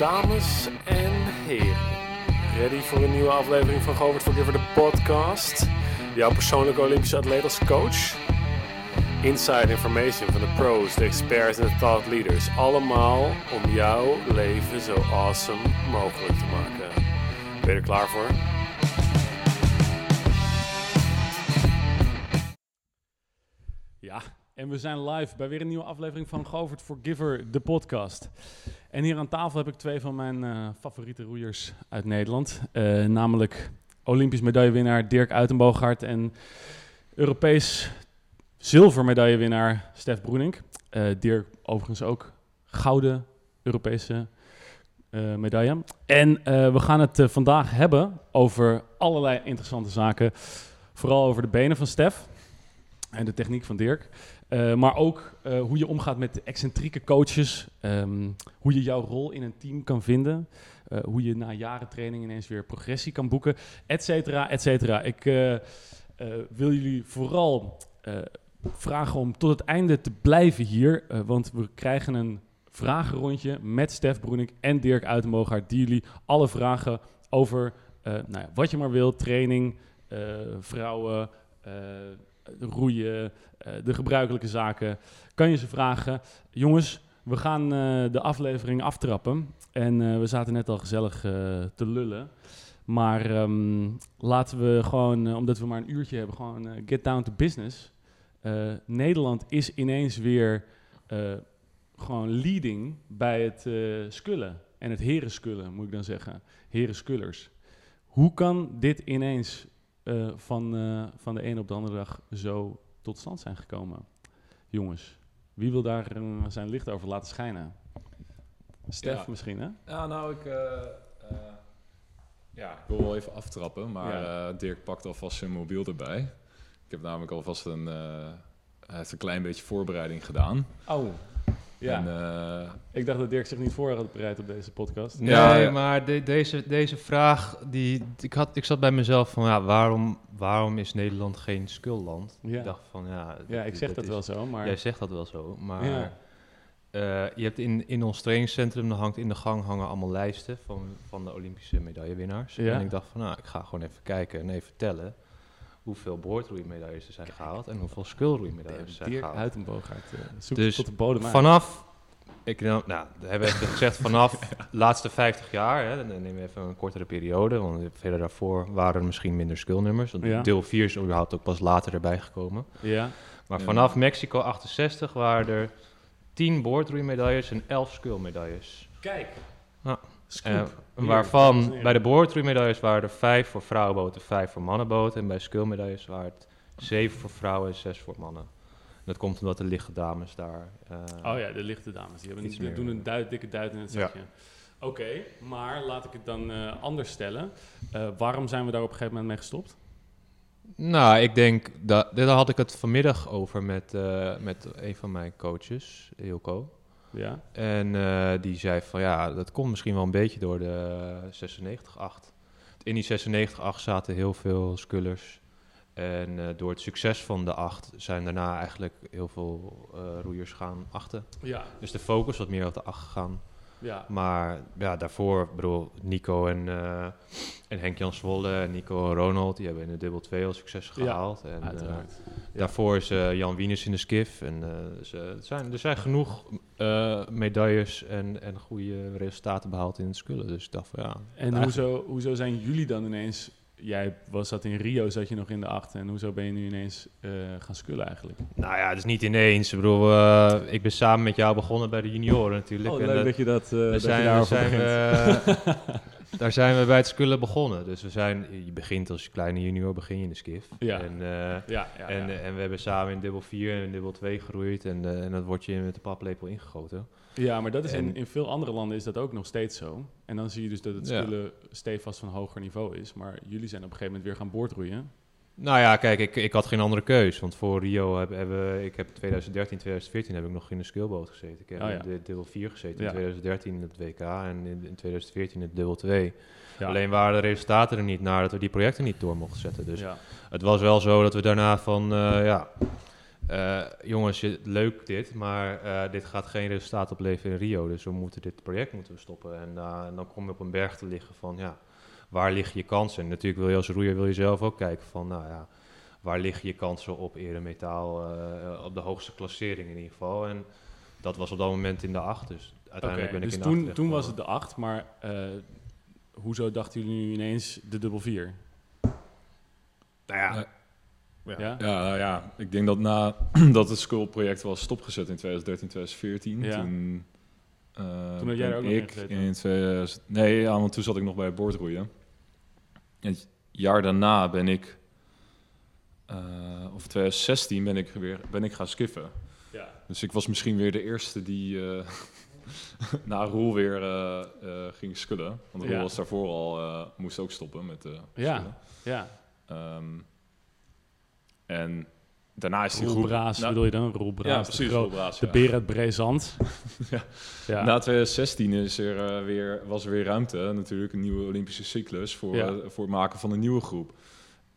Dames en heren, ready voor een nieuwe aflevering van Govert Forgiver, de podcast? Jouw persoonlijke Olympische atleet als coach? Inside information van de pros, de experts en de thought leaders. Allemaal om jouw leven zo awesome mogelijk te maken. Ben je er klaar voor? Ja, en we zijn live bij weer een nieuwe aflevering van Govert Forgiver, de podcast. En hier aan tafel heb ik twee van mijn eh, favoriete roeiers uit Nederland. Eh, namelijk Olympisch medaillewinnaar Dirk Uitenboogaard en Europees zilvermedaillewinnaar Stef Broenink. Eh, Dirk overigens ook gouden Europese medaille. En we gaan het vandaag hebben over allerlei interessante zaken. Vooral over de benen van Stef en de techniek van Dirk. Eh, maar ook eh, hoe je omgaat met excentrieke coaches. ehm, hoe je jouw rol in een team kan vinden. eh, hoe je na jaren training ineens weer progressie kan boeken. Et cetera, et cetera. Ik wil jullie vooral vragen om tot het einde te blijven hier. want we krijgen een vragenrondje met Stef Broenik en Dirk Uitenboogaard. Die jullie alle vragen over nou ja, wat je maar wilt. Training, vrouwen, roeien, eh, de gebruikelijke zaken. Kan je ze vragen. Jongens, we gaan eh, de aflevering aftrappen. En eh, we zaten net al gezellig te lullen. Maar ehm, laten we gewoon, omdat we maar een uurtje hebben, gewoon get down to business. Nederland is ineens weer gewoon leading bij het eh skullen. En het herenskullen, moet ik dan zeggen. Herenskullers. Hoe kan dit ineens eh, van, eh, van de ene op de andere dag zo tot stand zijn gekomen? Jongens, wie wil daar eh, zijn licht over laten schijnen? Stef Ja. misschien, hè? Ja, nou, ik, ja, ik wil wel even aftrappen, maar Ja. Dirk pakt alvast zijn mobiel erbij. Ik heb namelijk alvast een, hij heeft een klein beetje voorbereiding gedaan. Oh, ja. En, eh, ik dacht dat Dirk zich niet voor had bereid op deze podcast. Nee, Ja, ja. maar de- deze, deze vraag, die, ik, had, ik zat bij mezelf van, ja, waarom, waarom is Nederland geen skulland? Ja. Ik dacht van, ja... Ja, ik zeg dat, is- wel zo, maar... Jij zegt dat wel zo, maar Ja. eh, je hebt in, in ons trainingscentrum, dan hangt in de gang hangen allemaal lijsten van, van de Olympische medaillewinnaars. Ja. En ik dacht van, nou, ik ga gewoon even kijken en even tellen hoeveel boordroeimedailles er zijn gehaald en hoeveel skulroeimedailles er zijn gehaald. Uitenboogaard. eh zoek Dus tot de bodem uit. Vanaf, ik, nou, nou, we hebben even gezegd vanaf de laatste 50 jaar, hè, dan nemen we even een kortere periode, want verder daarvoor waren er misschien minder skullnummers. Want Ja. Deel 4 is überhaupt ook pas later erbij gekomen. Ja, Maar Ja. vanaf Mexico 68 waren er 10 boordroeimedailles en 11 skullmedailles. kijk. Ja. Eh, waarvan bij de boordroeimedailles waren er 5 voor vrouwenboten, 5 voor mannenboten. En bij skullmedailles waren het 7 voor vrouwen en 6 voor mannen. En dat komt omdat de lichte dames daar... eh, Oh ja, de lichte dames. Die, hebben, die doen een dikke duit in het Ja. zakje. Oké, maar laat ik het dan eh, anders stellen. Waarom zijn we daar op een gegeven moment mee gestopt? Nou, ik denk dat. Daar had ik het vanmiddag over met, met een van mijn coaches, Ilko. Ja, En eh, die zei van ja, dat komt misschien wel een beetje door de 96-8. In die 96-8 zaten heel veel skullers. En eh, door het succes van de 8 zijn daarna eigenlijk heel veel eh, roeiers gaan achten. ja, Dus de focus wat meer op de 8 gegaan. Ja. Maar ja, daarvoor, ik bedoel, Nico en, eh, en Henk-Jan Zwolle en Nico en Ronald, die hebben in de dubbel 2 al succes Ja, gehaald. en, eh. Daarvoor is eh, Jan Wieners in de skif. En er, zijn, er zijn genoeg medailles en, en goede resultaten behaald in het skullen. Dus ik dacht van ja. En hoezo, hoezo zijn jullie dan ineens... Jij was dat in Rio, zat je nog in de acht. En hoezo ben je nu ineens eh, gaan skullen eigenlijk? Nou ja, het is niet ineens. Ik bedoel, eh, ik ben samen met jou begonnen bij de junioren natuurlijk. Oh, En leuk dat- dat je dat, eh daar dat je daar, daarover zijn begint. we, daar zijn we bij het skullen begonnen. Dus we zijn, je begint als kleine junior, begin je in de skif. Ja. En, eh, Ja, ja, en, ja. en we hebben samen in dubbel 4 en dubbel 2 geroeid. En, eh, en dat wordt je met de paplepel ingegoten. Ja, maar dat is in, En- in veel andere landen is dat ook nog steeds zo. En dan zie je dus dat het Ja. spullen stevast van hoger niveau is. Maar jullie zijn op een gegeven moment weer gaan boordroeien. Nou ja, kijk, ik, ik had geen andere keus. Want voor Rio heb, hebben we- ik heb 2013, 2014 heb ik nog in de skillboot gezeten. Ik heb Oh ja. in de dubbel 4 gezeten Ja. in 2013 in het WK en in, in 2014 in het dubbel 2. Ja. Alleen waren de resultaten er niet naar dat we die projecten niet door mochten zetten. Dus ja. het was wel zo dat we daarna van, eh, ja, eh, jongens, je- leuk dit, maar eh, dit gaat geen resultaat opleveren in Rio. Dus we moeten dit project moeten we stoppen. En, eh, en dan kom je op een berg te liggen van, ja, waar liggen je kansen? En natuurlijk wil je als roeier wil je zelf ook kijken van, nou ja, waar liggen je kansen op eremetaal, eh op de hoogste klassering in ieder geval. En dat was op dat moment in de acht, dus uiteindelijk ben ik dus in de acht toen, toen was het de 8, maar eh, hoezo dachten jullie nu ineens de dubbel 4? Nou ja, Ja. ja. Nou ja, ik denk dat na dat het Skull-project was stopgezet in 2013, 2014, Ja. toen... eh, Toen had jij er ben ook nog in ik gezeten. in 2000, Nee, ja, want toen zat ik nog bij boordroeien. En het jaar daarna ben ik... eh, of 2016 ben ik weer ben ik gaan skiffen. Ja. Dus ik was misschien weer de eerste die eh, na Roel weer eh, eh, ging skullen. Want Roel Ja. was daarvoor al, eh, moest ook stoppen met eh Ja. Ja, Ehm, en daarna is die Roel groep... Braas Nou, bedoel je dan? Roel Braas, ja, de precies, gro- Roel Braas, De ja. beer uit Brezand. Ja. ja. Na 2016 is er, eh, weer, was er weer ruimte, natuurlijk, een nieuwe Olympische cyclus voor, eh, voor het maken van een nieuwe groep.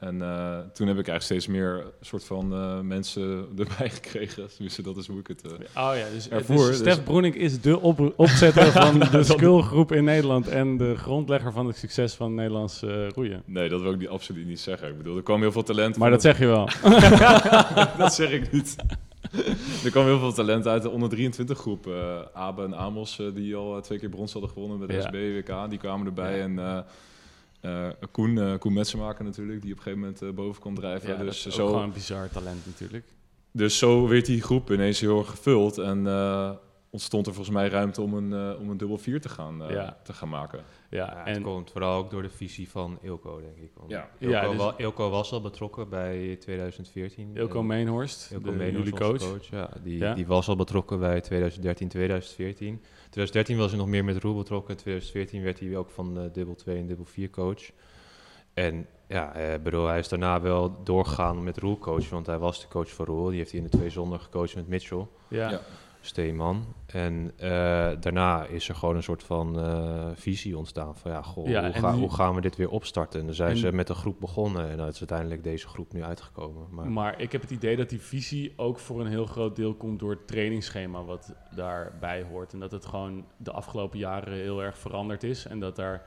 En eh, toen heb ik eigenlijk steeds meer soort van eh, mensen erbij gekregen. Tenminste, dat is hoe ik het... eh, Oh ja, dus, Ervoor, dus dus- Stef Broening is de op opzetter van de Skullgroep in Nederland en de grondlegger van het succes van Nederlands roeien. Nee, dat wil ik niet, absoluut niet zeggen. Ik bedoel, er kwam heel veel talent. Maar dat zeg je wel. dat zeg ik niet. er kwam heel veel talent uit de onder 23 groep. Abe en Amos, die al twee keer brons hadden gewonnen bij de Ja. SB WK, die kwamen erbij. Ja. En eh, eh, Koen, eh Koen Metsenmaker natuurlijk, die op een gegeven moment eh, boven kon drijven. Ja, dat dus, is ook zo, gewoon een bizar talent natuurlijk. dus zo werd die groep ineens heel erg gevuld. En eh, ontstond er volgens mij ruimte om een, om een dubbel vier te gaan, eh, Ja. te gaan maken. Ja, Ja, het en komt vooral ook door de visie van Ilko, denk ik. Want Ja. Ilko, Ja, dus- wa- Ilko was al betrokken bij 2014. Ilko En Meenhorst, Ilko de, Meenhorst, coach. Ja, die, Ja? die was al betrokken bij 2013, 2014. 2013 was hij nog meer met Roel betrokken. In 2014 werd hij ook van eh, dubbel 2 en dubbel 4 coach. En ja, eh, bedoel, hij is daarna wel doorgegaan met Roel coach, want hij was de coach van Roel. Die heeft hij in de twee zonder gecoacht met Mitchell. Ja. Ja. Steeman. En eh, daarna is er gewoon een soort van eh, visie ontstaan van ja, goh, Ja, hoe, en ga- die- hoe gaan we dit weer opstarten? En dan zijn En- ze met een groep begonnen en dan is uiteindelijk deze groep nu uitgekomen. Maar, Maar ik heb het idee dat die visie ook voor een heel groot deel komt door het trainingsschema wat daarbij hoort. En dat het gewoon de afgelopen jaren heel erg veranderd is. En dat daar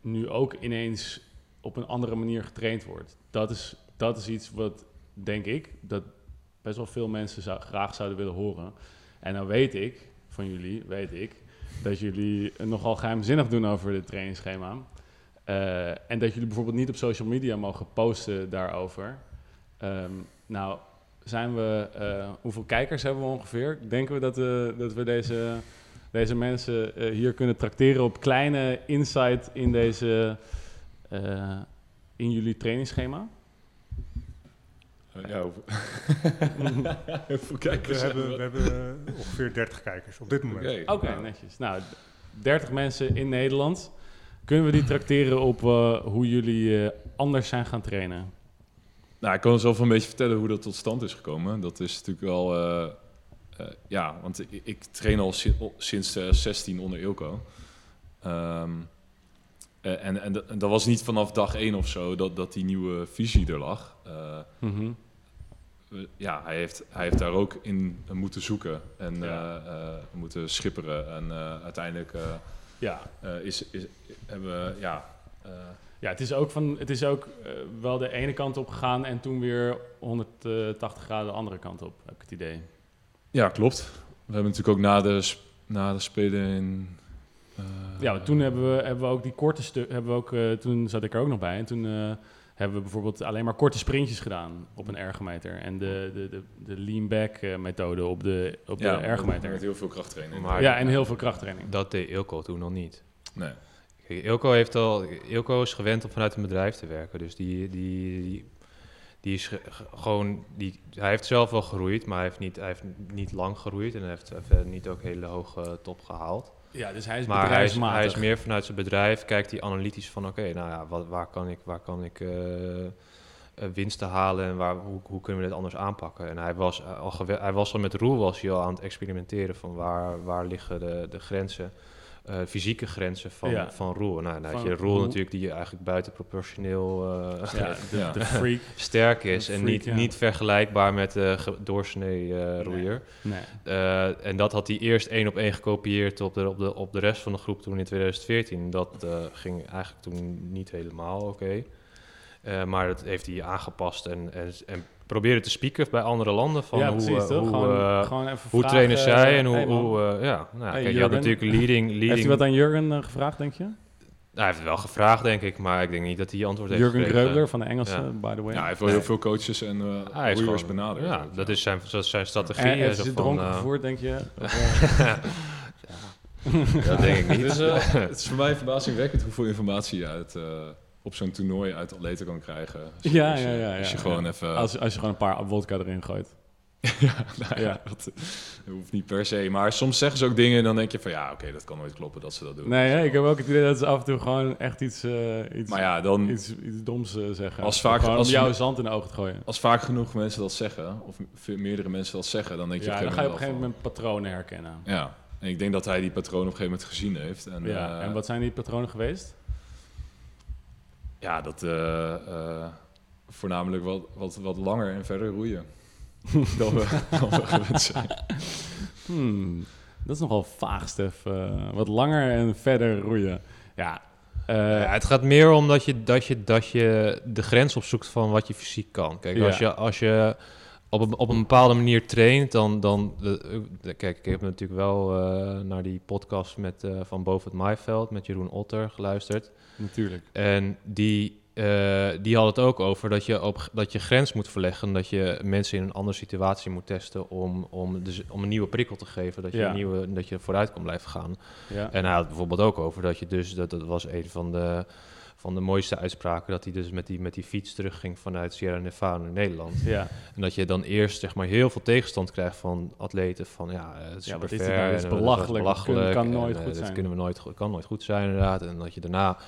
nu ook ineens op een andere manier getraind wordt. Dat is, dat is iets wat, denk ik, dat best wel veel mensen zou, graag zouden willen horen. En dan weet ik, van jullie, weet ik, dat jullie nogal geheimzinnig doen over dit trainingsschema. Eh, en dat jullie bijvoorbeeld niet op social media mogen posten daarover. Ehm, nou, zijn we, eh, hoeveel kijkers hebben we ongeveer? Denken we dat, we dat we deze, deze mensen eh, hier kunnen trakteren op kleine insight in, deze, eh, in jullie trainingsschema? Ja, hoeveel, hoeveel kijkers We hebben, we hebben eh, ongeveer 30 kijkers op dit moment. Oké, nou, netjes. Nou, 30 mensen in Nederland. Kunnen we die trakteren op eh, hoe jullie eh, anders zijn gaan trainen? Nou, ik kan zelf wel een beetje vertellen hoe dat tot stand is gekomen. Dat is natuurlijk wel... eh, eh, ja, want ik, ik train al si- al sinds eh, 16 onder Ilko. Ehm, eh, en, en, dat- en dat was niet vanaf dag één of zo dat, dat die nieuwe visie er lag. Eh, Mhm. ja, hij heeft, hij heeft daar ook in moeten zoeken en Ja. eh, eh, moeten schipperen. En eh, uiteindelijk eh, Ja. eh, is, is, hebben we... Ja, eh, Ja, het is ook, van, het is ook wel de ene kant op gegaan en toen weer 180 graden de andere kant op, heb ik het idee. Ja, klopt. We hebben natuurlijk ook na de, na de Spelen in... eh, Ja, toen hebben we, hebben we ook die korte stuk, hebben we ook, eh, toen zat ik er ook nog bij en toen eh, hebben we bijvoorbeeld alleen maar korte sprintjes gedaan op een ergometer en de, de, de, de lean back eh, methode op de, op ja, de ergometer. Met heel veel krachttraining. Maar- Ja, en heel veel krachttraining. dat deed Ilko toen nog niet. Nee. Kijk, Ilko, heeft al, Ilko is gewend om vanuit een bedrijf te werken. Dus die, die, die, die is ge- ge- gewoon. Die, hij heeft zelf wel gegroeid, maar hij heeft niet, hij heeft niet lang gegroeid. En hij heeft verder niet ook hele hoge top gehaald. Ja, dus hij is Maar hij is, hij is meer vanuit zijn bedrijf, kijkt hij analytisch van oké, nou ja, wat, waar kan ik, waar kan ik eh, eh, winsten halen en waar, hoe, hoe kunnen we dit anders aanpakken? En hij was eh, al, hij was al met Roel was hij al aan het experimenteren van waar, waar liggen de, de grenzen. Eh, fysieke grenzen van, Ja. van Roel. Nou, dan Van je Roel natuurlijk die eigenlijk buitenproportioneel Ja, de, Ja. de freak. sterk is en niet, ja. niet vergelijkbaar met de doorsnee eh, Nee. roeier. Nee. En dat had hij eerst één op één gekopieerd op de, op, de, op de rest van de groep toen in 2014. Dat ging eigenlijk toen niet helemaal oké. Maar dat heeft hij aangepast en, en, en probeerde te spieken bij andere landen. Van ja, hoe, precies eh, toch? hoe, gewoon, eh, gewoon even hoe vragen, trainers zij en hoe... hey, man, hoe eh, ja, nou, Hey, kijk, je had natuurlijk leading... leading Heeft hij wat aan Jurgen eh, gevraagd, denk je? Nou, hij heeft het wel gevraagd, denk ik, maar ik denk niet dat hij antwoord heeft Jurgen. Greubler van de Engelse, Ja. by the way. Ja, hij heeft wel heel veel coaches en uh, Hij is benaderd. Ja, dat is zijn, dat is zijn strategie. en van, dronken eh, gevoerd, denk je? Of, eh, Dat denk ik niet. Dus, eh, het is voor mij verbazingwekkend hoeveel informatie je uit, eh, op zo'n toernooi uit atleten kan krijgen. Als je, Ja, als je, ja, ja, Als je ja, gewoon ja. even... als, als je gewoon een paar wodka erin gooit. ja, nou ja, Ja. Dat, dat hoeft niet per se. Maar soms zeggen ze ook dingen en dan denk je van... Ja, oké, dat kan nooit kloppen dat ze dat doen. Nee, ik heb ook het idee dat ze af en toe gewoon echt iets, eh, iets, Maar ja, dan... iets, iets doms eh, zeggen. Als vaak- als om je- jou zand in de ogen te gooien. Als vaak genoeg mensen dat zeggen, of meerdere mensen dat zeggen, dan denk je Ja, dan ga je op een gegeven moment patronen herkennen. Ja, en ik denk dat hij die patroon op een gegeven moment gezien heeft. En, ja, eh, en wat zijn die patronen geweest? Ja, dat eh, eh, voornamelijk wat, wat, wat langer en verder roeien. dan, we, dan we gewend zijn. Hmm, dat is nogal vaag, Stef. Eh, wat langer en verder roeien. Ja, eh, Ja, het gaat meer om dat je, dat, je, dat je de grens opzoekt van wat je fysiek kan. Kijk, Ja. als je, als je op, een, op een bepaalde manier traint, dan... dan de, de- kijk, ik heb natuurlijk wel eh, naar die podcast met, eh, van Boven het Maaiveld met Jeroen Otter geluisterd. natuurlijk. En die, eh, die had het ook over dat je, op, dat je grens moet verleggen. Dat je mensen in een andere situatie moet testen om, om, dus, om een nieuwe prikkel te geven. Dat je, Ja. een nieuwe, dat je vooruit kan blijven gaan. Ja. En hij had het bijvoorbeeld ook over dat je dus, dat, dat was een van de, van de mooiste uitspraken, dat hij dus met die, met die fiets terugging vanuit Sierra Nevada naar Nederland. ja. En dat je dan eerst zeg maar heel veel tegenstand krijgt van atleten van ja, het is Ja, ver nou? Dit is en, eh, belachelijk, dat kan en, nooit eh, goed dit zijn. kunnen we nooit, kan nooit goed zijn inderdaad. En dat je daarna op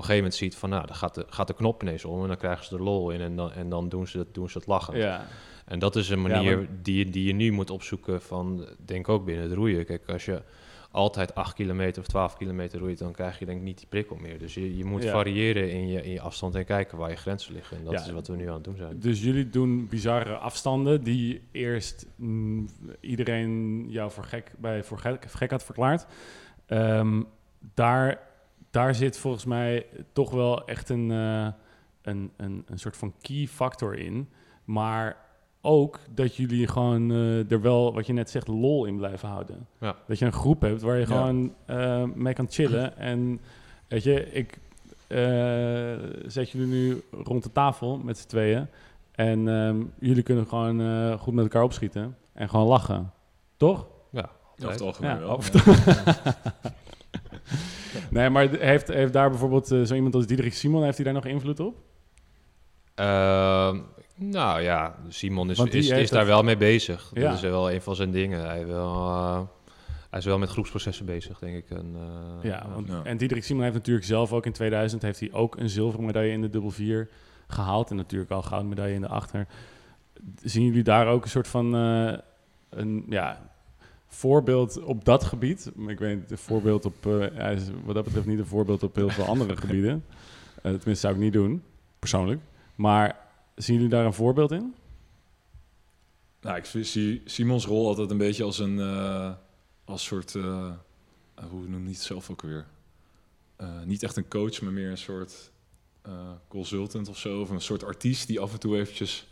een gegeven moment ziet van nou, dan gaat de, gaat de knop ineens om en dan krijgen ze er lol in en dan, en dan doen, ze dat, doen ze het lachen. ja. En dat is een Ja, manier maar- die, je- die je nu moet opzoeken van, denk ook binnen het roeien. Kijk, als je altijd 8 kilometer of 12 kilometer roeit, dan krijg je denk ik niet die prikkel meer. Dus je, je moet Ja. variëren in je, in je afstand en kijken waar je grenzen liggen. En dat Ja. is wat we nu aan het doen zijn. Dus jullie doen bizarre afstanden die eerst mm, iedereen jou voor gek, bij voor gek, gek had verklaard. Ehm, daar, daar zit volgens mij toch wel echt een, eh, een, een, een soort van key factor in. Maar ook dat jullie gewoon eh, er wel, wat je net zegt, lol in blijven houden. Ja. Dat je een groep hebt waar je Ja. gewoon eh, mee kan chillen. En weet je, ik eh, zet jullie nu rond de tafel met z'n tweeën. En ehm, jullie kunnen gewoon eh, goed met elkaar opschieten. En gewoon lachen. Toch? Ja, Over het algemeen Ja, wel. over nee, maar heeft, heeft daar bijvoorbeeld zo iemand als Diederik Simon, heeft hij daar nog invloed op? Ehm, nou ja, Simon is, is, daar het- wel mee bezig. Ja. Dat is wel een van zijn dingen. Hij, wil, eh, hij is wel met groepsprocessen bezig, denk ik. En, eh, Ja, want, Ja. en Diederik Simon heeft natuurlijk zelf ook in 2000 heeft hij ook een zilveren medaille in de dubbel vier gehaald. En natuurlijk al gouden medaille in de achter. Zien jullie daar ook een soort van eh, een ja, voorbeeld op dat gebied? Ik weet niet, een voorbeeld op, eh, hij is wat dat betreft niet een voorbeeld op heel veel andere gebieden. Tenminste zou ik niet doen, persoonlijk. Maar zien jullie daar een voorbeeld in? Nou, ik zie Simons rol altijd een beetje als een eh, als soort, eh, eh, hoe noem je het zelf ook weer? Niet echt een coach, maar meer een soort consultant of zo. Of een soort artiest die af en toe eventjes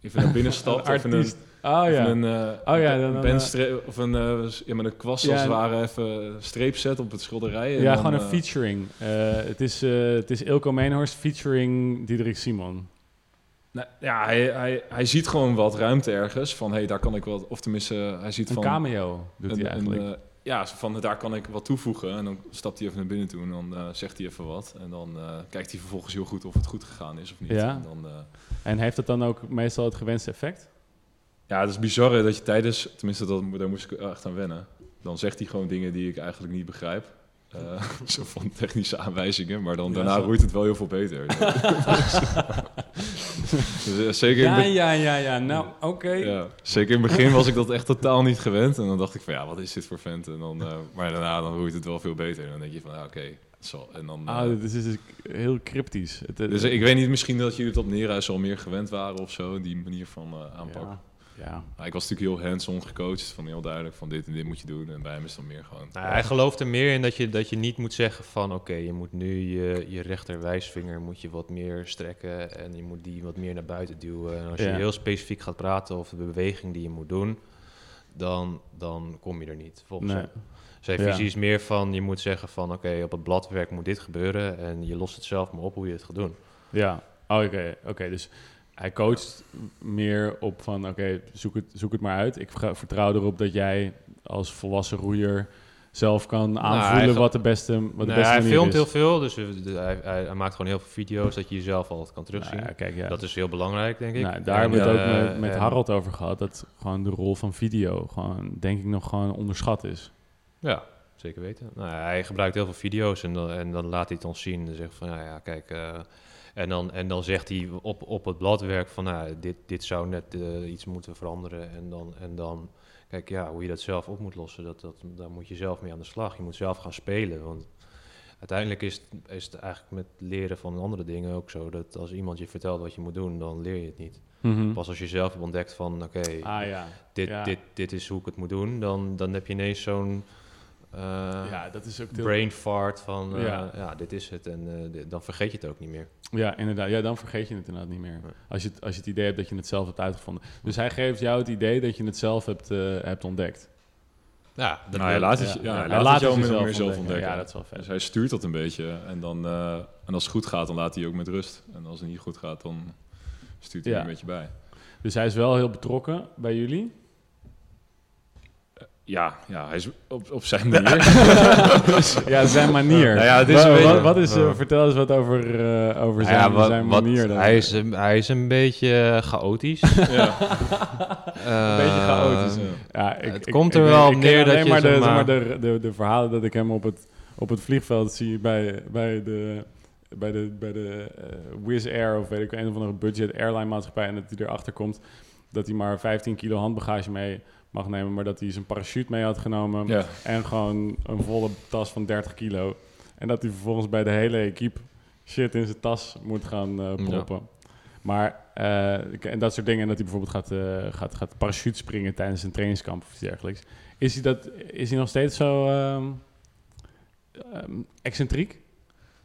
even naar binnen stapt. Een even artiest. een, Oh even ja. een, Oh ja, dan- dan, of een, ja, met een kwast als het ware even streep zet op het schilderij. en Ja, dan, gewoon een featuring. Het, is, het is Ilko Meenhorst featuring Diederik Simon. Nou, ja, hij, hij, hij ziet gewoon wat ruimte ergens. Van, hé, hey, daar kan ik wat... Of tenminste, hij ziet Een van... cameo doet hij een- eigenlijk. een, eh, ja, van daar kan ik wat toevoegen. En dan stapt hij even naar binnen toe en dan eh, zegt hij even wat. En dan eh, kijkt hij vervolgens heel goed of het goed gegaan is of niet. Ja. En dan, eh, en heeft het dan ook meestal het gewenste effect? ja, het is bizar hè, dat je tijdens... Tenminste, dat, daar moest ik echt aan wennen. Dan zegt hij gewoon dingen die ik eigenlijk niet begrijp. Eh, zo van technische aanwijzingen. Maar dan Ja, daarna zo. roeit het wel heel veel beter. Dus, eh, zeker, in Ja, ja, ja, ja. Nou, oké. ja, zeker in het begin was ik dat echt totaal niet gewend. En dan dacht ik van, ja, wat is dit voor vent? En dan, eh, maar daarna dan roeit het wel veel beter. En dan denk je van, ja, oké. zal- en dan, Ah, dit is dus heel cryptisch. Het, dus ik weet niet, misschien dat jullie het op Neerhuis al meer gewend waren of zo. Die manier van eh, aanpak. Ja. Ja. Maar ik was natuurlijk heel hands-on gecoacht. Van heel duidelijk van dit en dit moet je doen. En bij hem is dan meer gewoon... Nou, hij gelooft er meer in dat je, dat je niet moet zeggen van oké, je moet nu je, je rechterwijsvinger moet je wat meer strekken en je moet die wat meer naar buiten duwen. En als je Ja. heel specifiek gaat praten over de beweging die je moet doen, dan, dan kom je er niet. Volgens Nee. hem. Zijn Ja. visie is meer van je moet zeggen van oké, op het bladwerk moet dit gebeuren en je lost het zelf maar op hoe je het gaat doen. Ja, oh, oké. oké. Dus hij coacht meer op van, oké, zoek, het, zoek het maar uit. Ik vertrouw erop dat jij als volwassen roeier zelf kan aanvoelen hij ge- wat de beste, wat de Nee, beste hij filmt is. heel veel, dus hij, hij, hij maakt gewoon heel veel video's dat je jezelf altijd kan terugzien. Nou ja, kijk, ja. Dat is heel belangrijk, denk ik. Nou, daar hebben we het ook eh, met, met en- Harold over gehad. Dat gewoon de rol van video gewoon, denk ik, nog gewoon onderschat is. Ja, zeker weten. Nou, hij gebruikt heel veel video's en dan, en dan laat hij het ons zien. En zegt van, ja, ja kijk... eh, en, dan, en dan zegt hij op, op het bladwerk van, nou, dit, dit zou net eh, iets moeten veranderen. En dan, en dan, kijk, ja, hoe je dat zelf op moet lossen, dat, dat, daar moet je zelf mee aan de slag. Je moet zelf gaan spelen, want uiteindelijk is, het- is het eigenlijk met leren van andere dingen ook zo... dat als iemand je vertelt wat je moet doen, dan leer je het niet. Pas als je zelf hebt ontdekt van, oké, Ah ja. dit, ja. dit, dit is hoe ik het moet doen, dan, dan heb je ineens zo'n... eh, ja, dat is ook heel... brain fart van eh, Ja. ja. dit is het en eh, dit- dan vergeet je het ook niet meer. Ja, inderdaad. Ja, dan vergeet je het inderdaad niet meer. Als je, het, als je het idee hebt dat je het zelf hebt uitgevonden. Dus hij geeft jou het idee dat je het zelf hebt, eh, hebt ontdekt. Ja, dat Nou, hij laat het, Ja. ja, hij laat jou meer zelf ontdekken. ontdekken. Ja, dat is wel vet. Dus hij stuurt dat een beetje. En, dan, eh, en als het goed gaat, dan laat hij ook met rust. En als het niet goed gaat, dan stuurt hij Ja. er een beetje bij. Dus hij is wel heel betrokken bij jullie. Ja, ja hij is op, op zijn manier. Ja, zijn manier. Nou ja, het is Wa- een beetje- wat, wat is, eh, vertel eens wat over, eh, over zijn, ja, wat, zijn wat- manier. dan. hij, is, een- hij is een beetje chaotisch. ja. een beetje chaotisch, Ja. Ja, ik, Het ik- komt er wel neer dat alleen je, maar, de, zeg maar de, de, de verhalen dat ik hem op het, op het vliegveld zie bij, bij de, bij de, bij de eh, Wizz Air of weet ik een of andere budget airline maatschappij en dat hij erachter komt dat hij maar 15 kilo handbagage mee mag nemen, maar dat hij zijn parachute mee had genomen Ja. en gewoon een volle tas van 30 kilo. En dat hij vervolgens bij de hele equipe shit in zijn tas moet gaan Ja. proppen. Maar, eh, en dat soort dingen. En dat hij bijvoorbeeld gaat, eh, gaat, gaat parachute springen tijdens een trainingskamp of iets dergelijks. Is hij, dat, is hij nog steeds zo ehm, ehm, excentriek?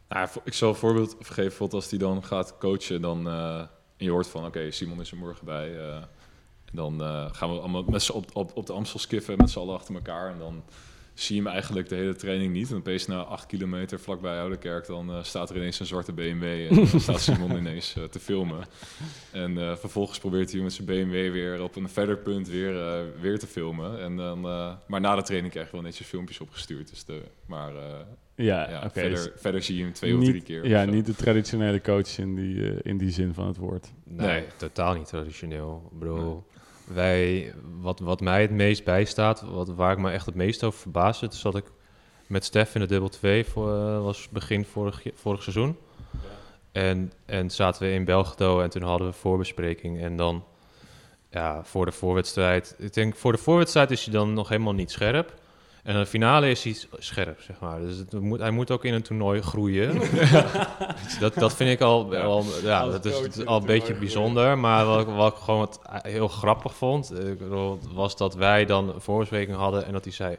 Nou, ik zal een voorbeeld geven. Bijvoorbeeld als hij dan gaat coachen, dan en je hoort van, oké, Simon is er morgen bij. En dan eh, gaan we allemaal met z'n op, op, op de Amstel skiffen met z'n allen achter elkaar. En dan zie je hem eigenlijk de hele training niet. En opeens na acht kilometer vlakbij Oudekerk, dan eh, staat er ineens een zwarte BMW. En dan staat Simon ineens eh, te filmen. En eh, vervolgens probeert hij met zijn BMW weer op een verder punt weer, eh, weer te filmen. En dan, eh, maar na de training krijg je wel netjes filmpjes opgestuurd. Dus de, maar eh, Ja, ja, oké. verder, dus verder zie je hem twee of niet- drie keer. of Ja, niet de traditionele coach in die, eh, in die zin van het woord. Nee, Nee. totaal niet traditioneel. Ik bedoel, wij, wat, wat mij het meest bijstaat, wat, waar ik me echt het meest over verbaasde, toen zat ik met Stef in de dubbel 2, voor, eh, was begin vorig, vorig seizoen. En, en zaten we in Belgrado en toen hadden we voorbespreking. En dan, ja, voor de voorwedstrijd. Ik denk, voor de voorwedstrijd is hij dan nog helemaal niet scherp. En in de finale is hij scherp, zeg maar. Dus het moet, hij moet ook in een toernooi groeien. dat, dat vind ik al, Ja. wel, ja, dat is al een beetje bijzonder. Maar wat, ik- wat ik gewoon wat heel grappig vond, eh, was dat wij dan een voorbespreking hadden en dat hij zei...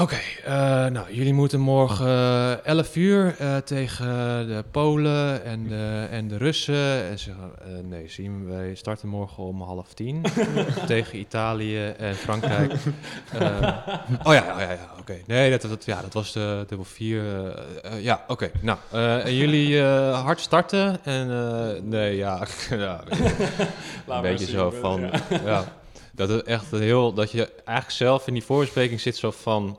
Oké, eh, nou, jullie moeten morgen eh, 11 uur eh, tegen de Polen en de, en de Russen. En ze zeggen, eh, nee, zien wij starten morgen om half tien tegen Italië en Frankrijk. Eh, oh ja, oh ja, ja oké. Nee, dat, dat, ja, dat was de dubbel vier. eh, eh, ja, oké. Nou, eh, en jullie eh, hard starten en eh, nee, ja, ja een beetje zo van, ja. dat het echt heel, dat je eigenlijk zelf in die voorbespreking zit zo van,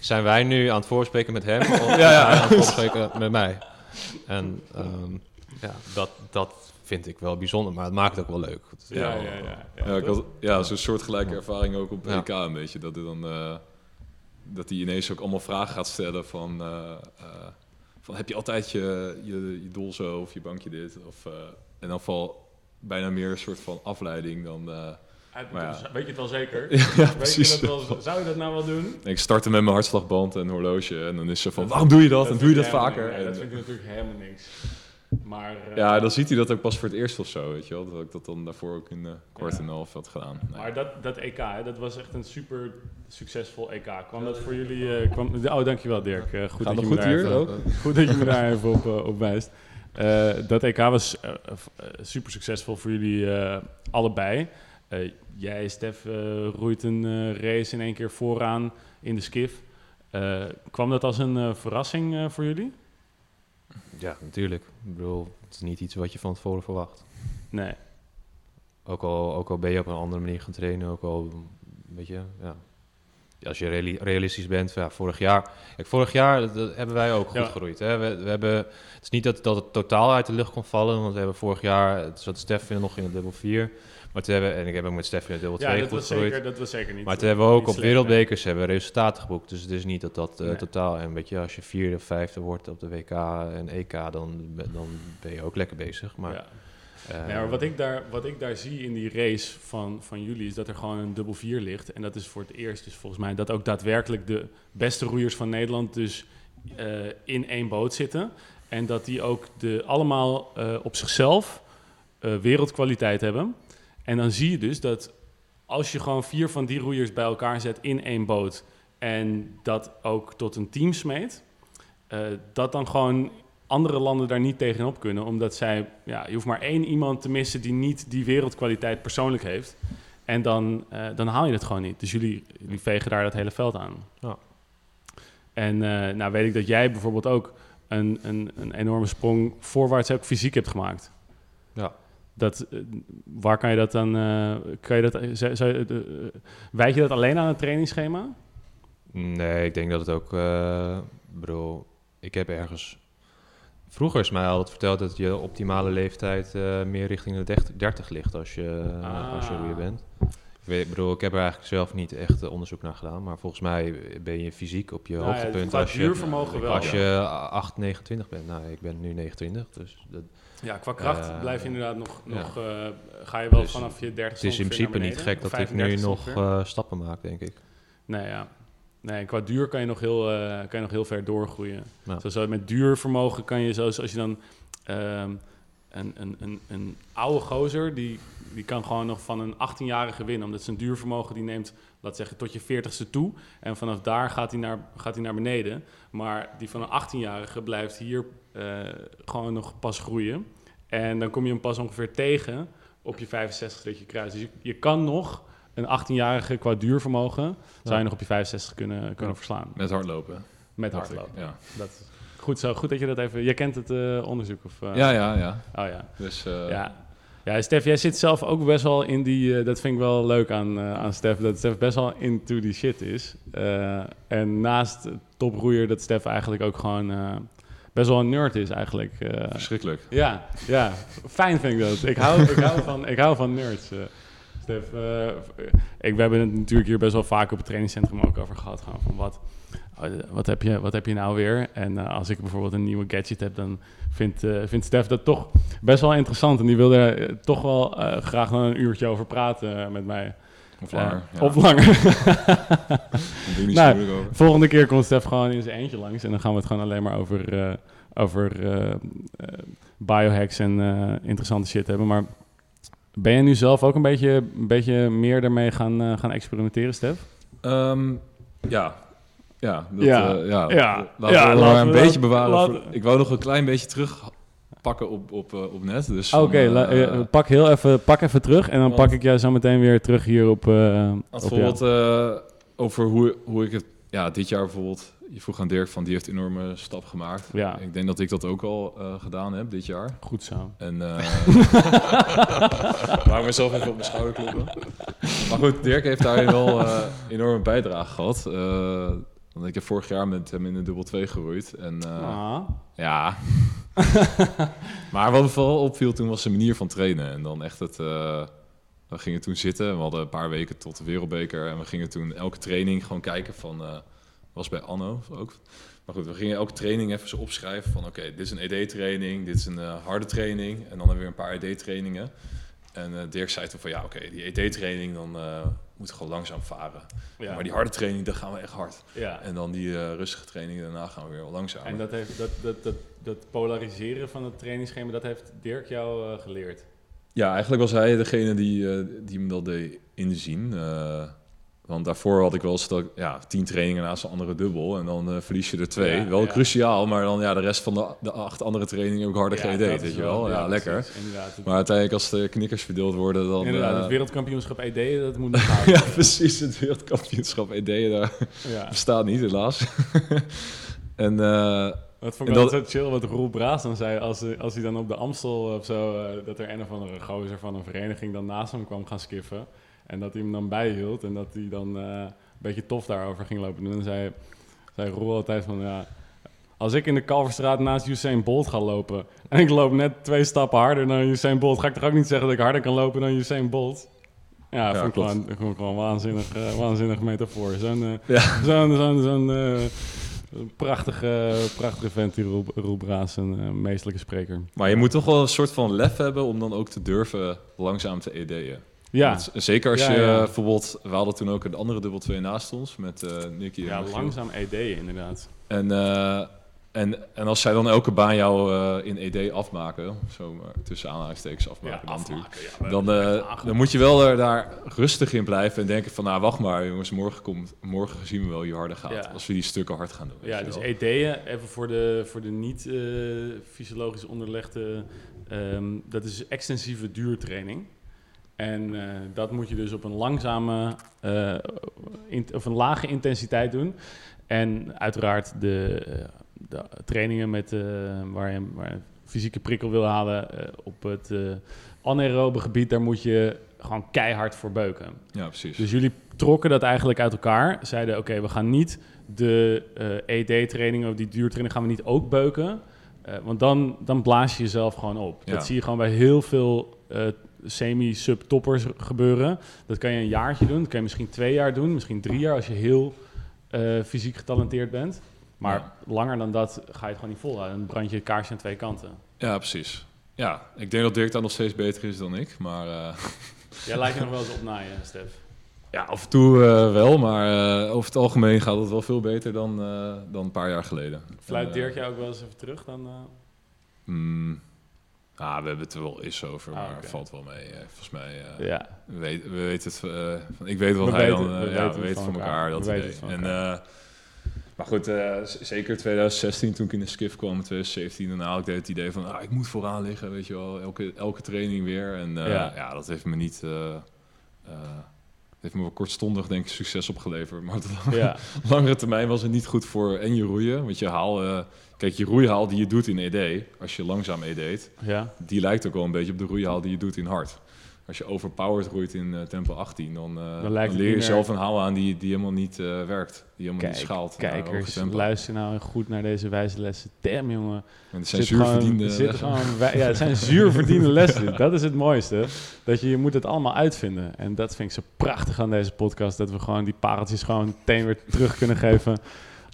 zijn wij nu aan het voorspreken met hem of ja, ja. aan het voorspreken met mij? En ehm, ja, dat, dat vind ik wel bijzonder, maar het maakt het ook wel leuk. Ja, ja, ja. ja, Ja, ik dat- had ja, zo'n soortgelijke ervaring ook op Ja. EK een beetje. Dat hij dan eh, dat hij ineens ook allemaal vragen gaat stellen van, eh, eh, van heb je altijd je, je, je doel zo of je bankje dit? Of, eh, en dan val bijna meer een soort van afleiding dan... eh, ja. Weet je het wel zeker? ja, Weet precies. Je dat wel, zou je dat nou wel doen? Ik startte met mijn hartslagband en horloge en dan is ze van, waarom doe je dat? en doe je dat vaker? helemaal- nee, En- dat vind ik natuurlijk helemaal niks. Maar eh, ja, dan ziet hij dat ook pas voor het eerst of zo, weet je wel. Dat ik dat dan daarvoor ook in de kwart Ja. en half had gedaan. Nee. Maar dat, dat EK, hè, dat was echt een super succesvol EK. Kwam dat voor jullie... eh, kwam, oh, dankjewel Dirk. Eh, goed, dat je me goed hier daar ook? even, goed dat je me daar even op, eh, op wijst. Eh, dat EK was eh, eh, super succesvol voor jullie eh, allebei. Eh, jij, Stef, eh, roeit een eh, race in één keer vooraan in de skiff. Eh, kwam dat als een verrassing voor jullie? Ja, natuurlijk. Ik bedoel, het is niet iets wat je van tevoren verwacht. Nee. Ook al, ook al ben je op een andere manier gaan trainen, ook al, weet je, ja. Als je reali- realistisch bent, ja, vorig jaar... Kijk, vorig jaar dat, dat hebben wij ook goed Ja. gegroeid. Hè? We, we hebben, het is niet dat, dat het totaal uit de lucht kon vallen, want we hebben vorig jaar... Het zat Stefan nog in de dubbel 4, maar toen hebben, en ik heb ook met Stefan dubbel 2 Ja, dat goed was, gegroeid. zeker, dat was zeker niet Maar toen hebben we ook niet op slecht, wereldbekers hebben resultaten geboekt. Dus het is niet dat dat eh, Nee. totaal... En weet je, als je vierde of vijfde wordt op de WK en EK, dan, ben- dan ben je ook lekker bezig. Maar, Ja. eh, Nee, maar wat ik, daar, wat ik daar zie in die race van, van jullie is dat er gewoon een dubbel vier ligt. En dat is voor het eerst dus volgens mij dat ook daadwerkelijk de beste roeiers van Nederland dus eh, in één boot zitten. En dat die ook de, allemaal eh, op zichzelf eh, wereldkwaliteit hebben. En dan zie je dus dat als je gewoon vier van die roeiers bij elkaar zet in één boot en dat ook tot een team smeet, eh, dat dan gewoon andere landen daar niet tegenop kunnen. Omdat zij, ja, je hoeft maar één iemand te missen die niet die wereldkwaliteit persoonlijk heeft. En dan, eh, dan haal je het gewoon niet. Dus jullie, jullie vegen daar dat hele veld aan. Ja. En eh, nou weet ik dat jij bijvoorbeeld ook een, een, een enorme sprong voorwaarts ook fysiek hebt gemaakt. Ja. Dat, eh, waar kan je dat dan... eh, kan je dat, zou, zou je- eh, wijd je dat alleen aan het trainingsschema? Nee, ik denk dat het ook... eh ik bedoel, ik heb ergens... Vroeger is mij altijd verteld dat je optimale leeftijd eh, meer richting de 30, 30 ligt als je, Ah. als je roeier bent. Ik, weet, ik bedoel, ik heb er eigenlijk zelf niet echt eh, onderzoek naar gedaan, maar volgens mij ben je fysiek op je Nou hoogtepunt als je, als je 8, 29 bent. Nou, ik ben nu 29, dus dat, Ja, qua kracht Eh, blijf je inderdaad nog... ja. nog eh, ga je wel Dus vanaf je 30 het is in principe niet gek dat ik nu nog eh, stappen maak, denk ik. Nee, ja. Nee, qua duur kan je nog heel, kan je nog heel ver doorgroeien. Ja. Zo, zo met duurvermogen kan je, zoals als je dan ehm, een, een, een, een oude gozer, die, die kan gewoon nog van een 18-jarige winnen. Omdat zijn duurvermogen, die neemt, laat zeggen, tot je 40ste toe. En vanaf daar gaat hij naar, gaat hij naar beneden. Maar die van een 18-jarige blijft hier eh, gewoon nog pas groeien. En dan kom je hem pas ongeveer tegen op je 65 dat je kruist. Dus je, je kan nog een 18-jarige qua duurvermogen, zou je nog op je 65 kunnen, kunnen Ja. verslaan. Met hardlopen. Met hardlopen. Ja. Dat, goed zo, goed dat je dat even... Jij kent het eh, onderzoek of... eh? ja, ja, ja. Oh ja. Dus eh, Ja. Ja, Stef, jij zit zelf ook best wel in die... dat vind ik wel leuk aan, aan Stef, dat Stef best wel into die shit is. En naast toproeier dat Stef eigenlijk ook gewoon best wel een nerd is eigenlijk. eh. verschrikkelijk. ja, ja, fijn vind ik dat. Ik hou, ik hou, van, ik hou van nerds. eh. Stef, ik, we hebben het natuurlijk hier best wel vaak op het trainingscentrum ook over gehad. Gewoon van wat, wat, heb je, wat heb je nou weer? En eh, als ik bijvoorbeeld een nieuwe gadget heb, dan vindt, eh vindt Stef dat toch best wel interessant. En die wil er eh, toch wel eh, graag nog een uurtje over praten eh, met mij. Of Ja, langer. ja. Of langer. Nou. Volgende keer komt Stef gewoon in zijn eentje langs. En dan gaan we het gewoon alleen maar over, eh, over eh, eh, biohacks en eh, interessante shit hebben. Maar ben je nu zelf ook een beetje, een beetje meer daarmee gaan, eh, gaan experimenteren, Stef? Ehm, ja. Ja, dat, Ja. eh, ja. Ja. Laten Ja, we laten maar een we beetje dat- bewaren. laten- voor- ik wou nog een klein beetje terugpakken op, op, eh, op net. Dus Oké, van, la- eh, pak heel even, pak even terug. En dan Want- pak ik jou zo meteen weer terug hier op, bijvoorbeeld over hoe, hoe ik het ja, dit jaar bijvoorbeeld. Je vroeg aan Dirk van die heeft een enorme stap gemaakt. Ja. Ik denk dat ik dat ook al gedaan heb dit jaar. Goed zo. En ik mezelf even op mijn schouder kloppen. Maar goed, Dirk heeft daarin wel enorme bijdrage gehad. Want ik heb vorig jaar met hem in de dubbel 2 geroeid. En eh, Ah. ja. maar wat me vooral opviel toen was zijn manier van trainen. En dan echt het... eh, we gingen toen zitten. We hadden een paar weken tot de wereldbeker. En we gingen toen elke training gewoon kijken van... eh, was bij Anno ook. Maar goed, we gingen elke training even zo opschrijven van oké, dit is een ED-training, dit is een harde training en dan weer een paar ED-trainingen. En Dirk zei toen van ja, oké, die ED-training dan moeten we gewoon langzaam varen. Ja. Maar die harde training, dan gaan we echt hard. ja. En dan die eh, rustige training, daarna gaan we weer wel langzaam. En dat, heeft, dat, dat, dat, dat polariseren van het trainingsschema, dat heeft Dirk jou eh, geleerd. Ja, eigenlijk was hij degene die, eh, die me dat deed inzien. Want daarvoor had ik wel eens dat, ja, tien trainingen naast een andere dubbel. En dan eh, verlies je er twee. Ja, wel ja. cruciaal, maar dan ja, de rest van de, de acht andere trainingen heb ik harder Ja, is weet je wel. Ja, lekker. Maar uiteindelijk als de knikkers verdeeld worden, dan... inderdaad, eh, het wereldkampioenschap ED, dat moet nog ja, precies. Het wereldkampioenschap ED, daar ja. bestaat niet, helaas. en eh, Dat vond ik wel dat- zo chill wat Roel Braas dan zei als, hij- als hij dan op de Amstel of zo, dat er een of andere gozer van een vereniging dan naast hem kwam gaan skiffen. En dat hij hem dan bijhield en dat hij dan eh, een beetje tof daarover ging lopen. En zei, zei Roel altijd van, ja, als ik in de Kalverstraat naast Usain Bolt ga lopen en ik loop net twee stappen harder dan Usain Bolt, ga ik toch ook niet zeggen dat ik harder kan lopen dan Usain Bolt? Ja, Ja, vond ik gewoon, vond ik gewoon een waanzinnig, eh, waanzinnig metafoor. Zo'n eh, ja, Zo'n zo'n zo'n eh, prachtige, prachtige vent, die Roel, Roel Braas, een meestelijke spreker. maar je moet toch wel een soort van lef hebben om dan ook te durven langzaam te ED'en. Ja, zeker als Ja, je ja. eh, bijvoorbeeld, we hadden toen ook een andere dubbel 2 naast ons met eh Nicky ja langzaam ED inderdaad. En, eh, en, en als zij dan elke baan jou in ED afmaken, zo tussen aanhalingstekens afmaken dan natuurlijk. Dan, dan moet je wel er daar rustig in blijven en denken van, nou wacht maar jongens, morgen, komt, morgen zien we wel wie harder gaat. Als we die stukken hard gaan doen. Ja, dus. ED'en, even voor de, voor de niet fysiologisch onderlegde, ehm, dat is extensieve duurtraining. En eh, dat moet je dus op een langzame, eh, in- of een lage intensiteit doen. En uiteraard de, eh, de trainingen met, eh, waar, je, waar je fysieke prikkel wil halen op het anaerobe gebied, daar moet je gewoon keihard voor beuken. Ja, precies. Dus jullie trokken dat eigenlijk uit elkaar. Zeiden, oké, we gaan niet de eh ED-training of die duurtraining gaan we niet ook beuken. Want dan, dan blaas je jezelf gewoon op. Ja. Dat zie je gewoon bij heel veel semi-sub-toppers gebeuren. Dat kan je een jaartje doen. Dat kan je misschien twee jaar doen. Misschien drie jaar als je heel eh, fysiek getalenteerd bent. Maar Ja. langer dan dat ga je het gewoon niet volhouden. Dan brand je kaarsje aan twee kanten. Ja, precies. Ja, ik denk dat Dirk daar nog steeds beter is dan ik, maar... eh, Jij lijkt je nog wel eens op naaien, Stef. Ja, af en toe eh, wel, maar over het algemeen gaat het wel veel beter dan, dan een paar jaar geleden. Fluit Dirk jou ook wel eens even terug dan... mm, ah, we hebben het er wel eens over, Ah, maar valt wel mee. eh, volgens mij, eh, ja. we, weten, we weten het, eh, van, ik weet wat We hij weten- dan, eh, we ja, weten we weten van elkaar, dat idee. van En, elkaar. eh, maar goed, eh, zeker 2016 toen ik in de skiff kwam, 2017, daarna had ik het idee van, ah, ik moet vooraan liggen, weet je wel, elke, elke training weer. En eh, Ja. ja. dat heeft me niet... heeft me wel kortstondig denk ik succes opgeleverd. Maar op de ja. langere termijn was het niet goed voor en je roeien. Want je haal, eh, kijk, je roeihaal die je doet in ED, als je langzaam ED't, ja. die lijkt ook wel een beetje op de roeihaal die je doet in hard. Als je overpowered roeit in eh, tempo 18, dan, eh, dan, leer je zelf een haal aan die, die helemaal niet eh, werkt. Die helemaal Kijk, niet schaalt. Kijkers, luister nou goed naar deze wijze lessen. Damn, jongen. En het zijn zuurverdiende lessen. ja, het zijn zuurverdiende lessen. Dat is het mooiste. Dat je, je moet het allemaal uitvinden. En dat vind ik zo prachtig aan deze podcast. Dat we gewoon die pareltjes gewoon meteen weer terug kunnen geven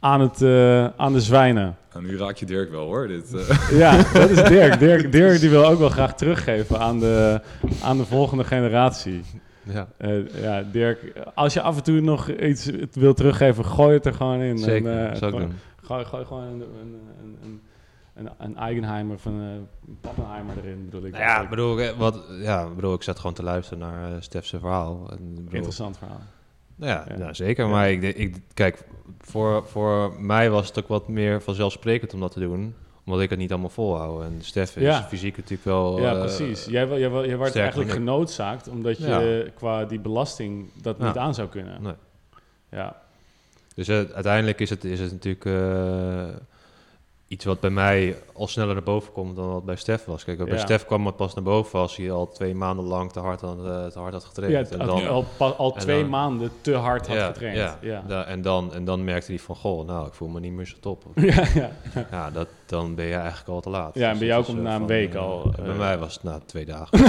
aan, het, eh, aan de zwijnen. Nou, nu raak je Dirk wel hoor. Dit, eh, Ja, dat is Dirk. Dirk, Dirk die wil ook wel graag teruggeven aan de, aan de volgende generatie. Ja, Eh, ja, Dirk, als je af en toe nog iets wil teruggeven, gooi het er gewoon in. zeker. En, eh, zou ik doen. Gooi, gooi gewoon een, een, een, een, een, een Eigenheimer of een, eh, een Pappenheimer erin, bedoel ik. Nou ja, bedoel, ik, wat, ja, bedoel, ik zat gewoon te luisteren naar uh, Stef's verhaal. En, bedoel, Interessant verhaal. Nou ja, Ja. nou, zeker. Ja. Maar ik, denk- ik, kijk, voor, voor mij was het ook wat meer vanzelfsprekend om dat te doen. Omdat ik het niet allemaal volhoud. En Stef is Ja. fysiek natuurlijk wel... ja, eh, precies. Jij, jij, werd eigenlijk genoodzaakt, omdat je Ja. qua die belasting dat Ja. niet aan zou kunnen. Nee. Ja, Dus eh, uiteindelijk is het, is het natuurlijk eh, iets wat bij mij al sneller naar boven komt dan wat bij Stef was. Kijk, bij Ja. Stef kwam het pas naar boven als hij al twee maanden lang te hard had, eh, te hard had getraind. ja en al, dan, al, al en twee dan- maanden te hard had ja, getraind. Ja, Ja. da- en, dan, en dan merkte hij van, goh, nou, ik voel me niet meer zo top. Ja, ja. ja, dat, dan ben je eigenlijk al te laat. Ja, en bij jou komt eh, na een week eh, al, bij mij was het na twee dagen.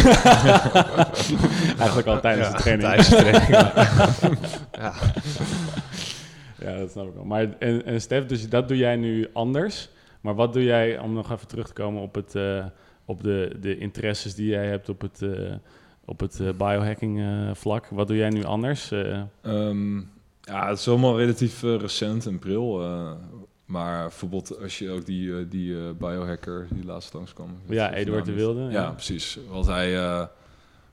Eigenlijk al tijdens de training. Tijdens de training. ja. Ja, dat snap ik wel. Maar, en, en Stef, dus dat doe jij nu anders. Maar wat doe jij, om nog even terug te komen op, het, eh, op de, de interesses die jij hebt op het, eh, op het eh, biohacking vlak. Wat doe jij nu anders? Eh, Ehm, ja, het is allemaal relatief recent en pril. maar bijvoorbeeld als je ook die, die biohacker die laatst langskwam. ja, Eduard de. Wilde. Ja, precies. Wat hij,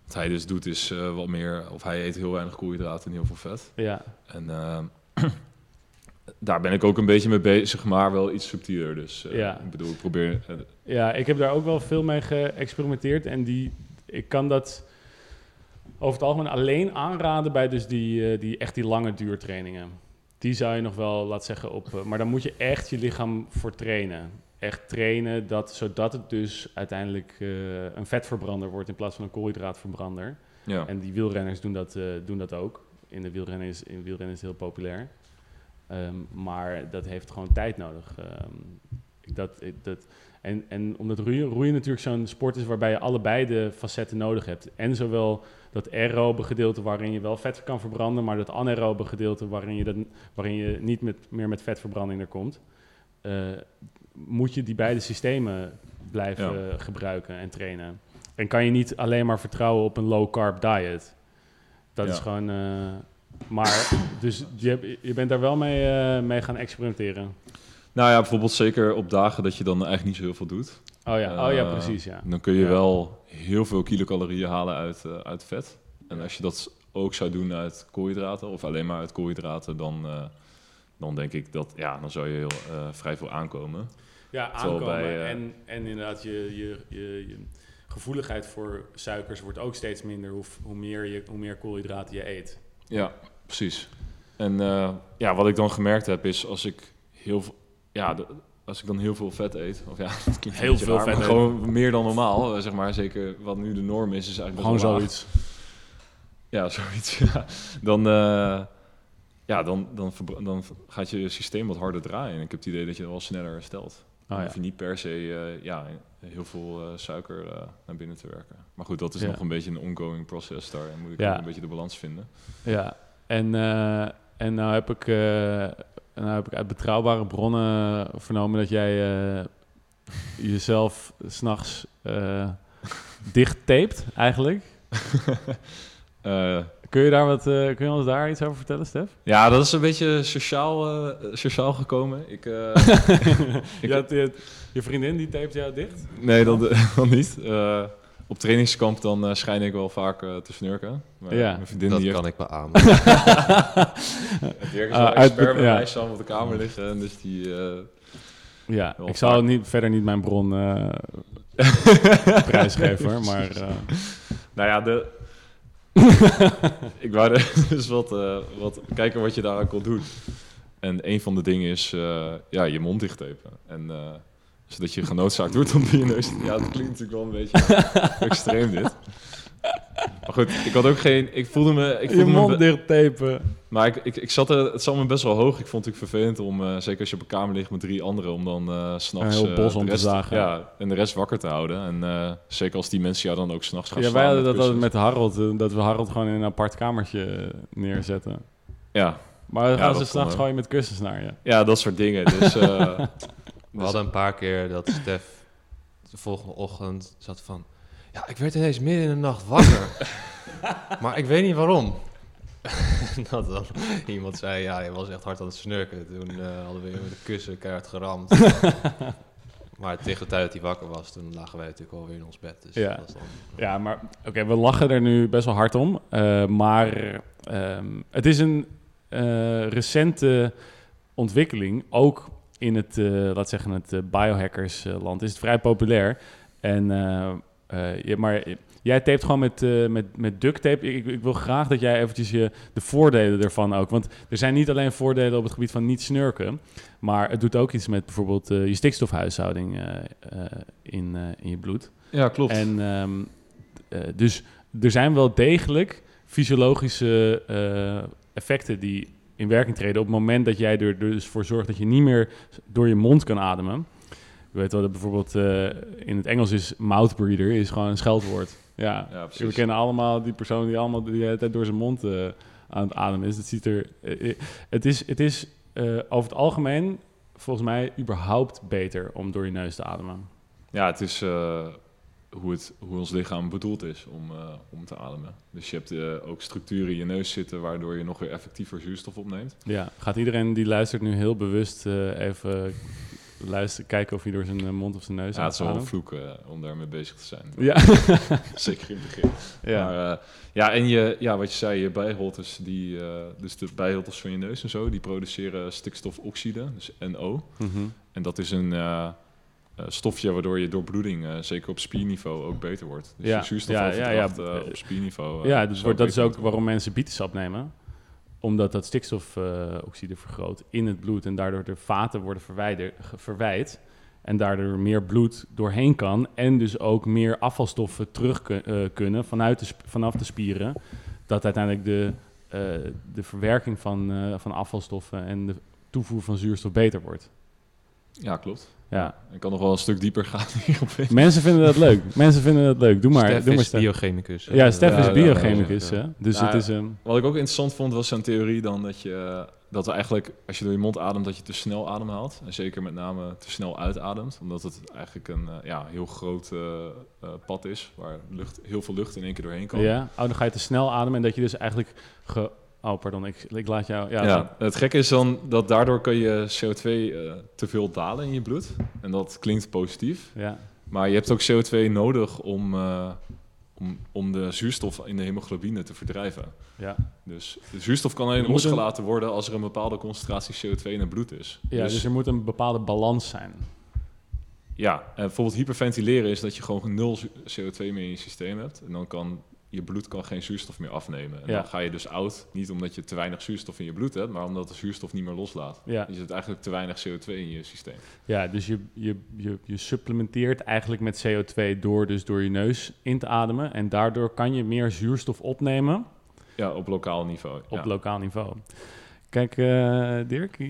wat hij dus doet is wat meer... Of hij eet heel weinig koolhydraten en heel veel vet. Ja, En ehm, daar ben ik ook een beetje mee bezig, maar wel iets subtieler. Dus eh, Ja. ik bedoel, ik probeer... eh, Ja, ik heb daar ook wel veel mee geëxperimenteerd. En die, ik kan dat over het algemeen alleen aanraden bij dus die, eh, die echt die lange duurtrainingen. Die zou je nog wel, laat zeggen, op... maar dan moet je echt je lichaam voor trainen. Echt trainen, dat, zodat het dus uiteindelijk een vetverbrander wordt in plaats van een koolhydraatverbrander. ja. En die wielrenners doen dat, doen dat ook. In de wielrennen is, in wielrennen is het heel populair. Ehm, maar dat heeft gewoon tijd nodig. Ehm, dat, dat, en, en omdat roeien, roeien natuurlijk zo'n sport is waarbij je allebei de facetten nodig hebt. En zowel dat aerobe gedeelte waarin je wel vet kan verbranden, maar dat anaerobe gedeelte waarin je, dat, waarin je niet met, meer met vetverbranding er komt. eh, moet je die beide systemen blijven gebruiken en trainen. En kan je niet alleen maar vertrouwen op een low-carb diet. Dat Ja. is gewoon... eh, maar, dus je, je bent daar wel mee, eh, mee gaan experimenteren. Nou ja, bijvoorbeeld zeker op dagen dat je dan eigenlijk niet zo heel veel doet. Oh ja, oh ja Eh, precies, ja. Dan kun je Ja. wel heel veel kilocalorieën halen uit, eh, uit vet. En als je dat ook zou doen uit koolhydraten, of alleen maar uit koolhydraten, dan, dan denk ik dat, ja, dan zou je heel, vrij veel aankomen. Ja, aankomen. bij, en, en inderdaad, je, je, je, je gevoeligheid voor suikers wordt ook steeds minder hoe, hoe, meer, je, hoe meer koolhydraten je eet. Ja, precies. En eh, ja, wat ik dan gemerkt heb is als ik heel veel, ja, de- als ik dan heel veel vet eet, of ja, Heel veel raar, vet maar gewoon meer dan normaal, eh, zeg maar. Zeker wat nu de norm is, is eigenlijk Gewoon zoiets. Ja, zoiets. Ja. Dan, eh, ja, dan, dan, dan gaat je systeem wat harder draaien. En ik heb het idee dat je wel sneller herstelt. Ja. hoef je niet per se ja, heel veel suiker naar binnen te werken. Maar goed, dat is Ja. nog een beetje een ongoing process. Daar moet ik Ja. een beetje de balans vinden. Ja, en, eh, en nou heb ik, eh, nou heb ik uit betrouwbare bronnen vernomen dat jij eh, jezelf s'nachts dicht tapet, eigenlijk. Kun je, daar wat, kun je ons daar iets over vertellen, Stef? ja, dat is een beetje sociaal, sociaal gekomen. Ik, Ik- je, had, je, je vriendin die tapet jou dicht? nee, dat, dat niet. Op trainingskamp dan eh, schijn ik wel vaak eh, te snurken. Maar Ja, mijn vriendin dat die kan heeft ik beamen. Dirk is wel expert ja. mij samen op de kamer liggen. En dus die... eh, Ja, ik zal vaak. niet, verder niet mijn bron eh prijsgeven, maar... eh, Nou ja, de... ik wou er dus wat, eh, wat kijken wat je daaraan kon doen. En een van de dingen is eh, ja, je mond dicht tapen. En eh, zodat je genoodzaakt wordt om je neus... Ja, dat klinkt natuurlijk wel een beetje extreem dit. Maar goed, ik had ook geen... Ik voelde me... Ik je voelde me mond dicht tapen. maar ik, ik, ik zat er, het zat me best wel hoog. Ik vond het natuurlijk vervelend om, eh, zeker als je op een kamer ligt met drie anderen, om dan eh s'nachts Een heel bos om te zagen. Ja, en de rest wakker te houden. En eh, zeker als die mensen jou dan ook s'nachts gaan Ja, wij hadden met dat kussens. met Harold, eh, dat we Harold gewoon in een apart kamertje eh, neerzetten. Ja, Maar dan Ja, gaan ze dat s'nachts gewoon met kussens naar je. ja, dat soort dingen. Dus, We hadden een paar keer dat Stef de volgende ochtend zat van... Ja, ik werd ineens midden in de nacht wakker. maar ik weet niet waarom. dat dan iemand zei, ja, je was echt hard aan het snurken. Toen eh, hadden we weer met de kussen keihard geramd. maar tegen de tijd dat hij wakker was, toen lagen wij natuurlijk alweer in ons bed. Dus Ja. dat was dan... Ja, maar oké, we lachen er nu best wel hard om. eh, maar ehm, het is een eh, recente ontwikkeling. Ook in het, eh laat zeggen, het eh, biohackersland is het vrij populair. En, eh, eh, je, maar jij tapet gewoon met, eh, met, met duct tape. Ik, ik wil graag dat jij eventjes je, de voordelen ervan ook. Want er zijn niet alleen voordelen op het gebied van niet snurken. Maar het doet ook iets met bijvoorbeeld eh, je stikstofhuishouding eh, eh, in, eh, in je bloed. ja, klopt. En ehm, eh, dus er zijn wel degelijk fysiologische eh, effecten die in werking treden op het moment dat jij er dus voor zorgt dat je niet meer door je mond kan ademen. Je weet wel dat bijvoorbeeld eh, in het Engels is mouthbreather is gewoon een scheldwoord. Ja, ja, we precies. kennen allemaal die persoon die allemaal die de hele tijd door zijn mond eh, aan het ademen is. Het ziet er, eh, het is, het is over het algemeen volgens mij überhaupt beter om door je neus te ademen. Ja, het is hoe, het, hoe ons lichaam bedoeld is om, eh, om te ademen. Dus je hebt eh, ook structuren in je neus zitten waardoor je nog weer effectiever zuurstof opneemt. Ja, gaat iedereen die luistert nu heel bewust eh, even luisteren, kijken of hij door zijn mond of zijn neus Ja, het is wel een vloek om daarmee bezig te zijn. Ja, Zeker in het begin. ja. Maar, ja, en je, ja, wat je zei, je bijholtes, die, dus de bijholtes van je neus en zo, die produceren stikstofoxide, dus NO. Mhm. En dat is een stofje waardoor je doorbloeding, eh, zeker op spierniveau, ook beter wordt. Dus Ja, je zuurstofoverdracht ja, ja. eh, op spierniveau. eh, ja, dus wordt, dat is ook waarom mensen bietensap nemen. Omdat dat stikstofoxide vergroot in het bloed en daardoor de vaten worden verwijt. En daardoor meer bloed doorheen kan. En dus ook meer afvalstoffen terug kun- eh, kunnen vanuit de, vanaf de spieren. Dat uiteindelijk de, eh, de verwerking van, eh, van afvalstoffen en de toevoer van zuurstof beter wordt. Ja, klopt. Ja. Ik kan nog wel een stuk dieper gaan hierop. Mensen vinden dat leuk. Mensen vinden dat leuk. Doe maar. Stef doe maar is Stef. biochemicus. Ja, Stef Ja, is biochemicus. ja, ja. hè? Dus Nou, het is... ehm, Wat ik ook interessant vond, was zijn theorie dan dat je dat we eigenlijk, als je door je mond ademt, dat je te snel ademhaalt. En zeker met name te snel uitademt. Omdat het eigenlijk een eh, ja, heel groot eh, eh, pad is, waar lucht, heel veel lucht in één keer doorheen kan. Ja, oh, dan ga je te snel ademen en dat je dus eigenlijk... Ge oh, pardon, ik, ik laat jou... Ja, Ja, het gekke is dan dat daardoor kan je CO2 eh, te veel dalen in je bloed. En dat klinkt positief. ja, Maar je hebt ook CO2 nodig om, eh, om, om de zuurstof in de hemoglobine te verdrijven. ja. Dus de zuurstof kan alleen een- losgelaten worden als er een bepaalde concentratie CO2 in het bloed is. ja dus, er moet een bepaalde balans zijn. Ja, en bijvoorbeeld hyperventileren is dat je gewoon nul zu- CO2 meer in je systeem hebt. En dan kan je bloed kan geen zuurstof meer afnemen. En Ja. dan ga je dus oud, niet omdat je te weinig zuurstof in je bloed hebt, maar omdat de zuurstof niet meer loslaat. Ja, Dus je hebt eigenlijk te weinig CO2 in je systeem. ja dus je, je, je, je supplementeert eigenlijk met CO2 door dus door je neus in te ademen. En daardoor kan je meer zuurstof opnemen Ja, op lokaal niveau. op ja. lokaal niveau. Kijk, eh, Dirk, eh,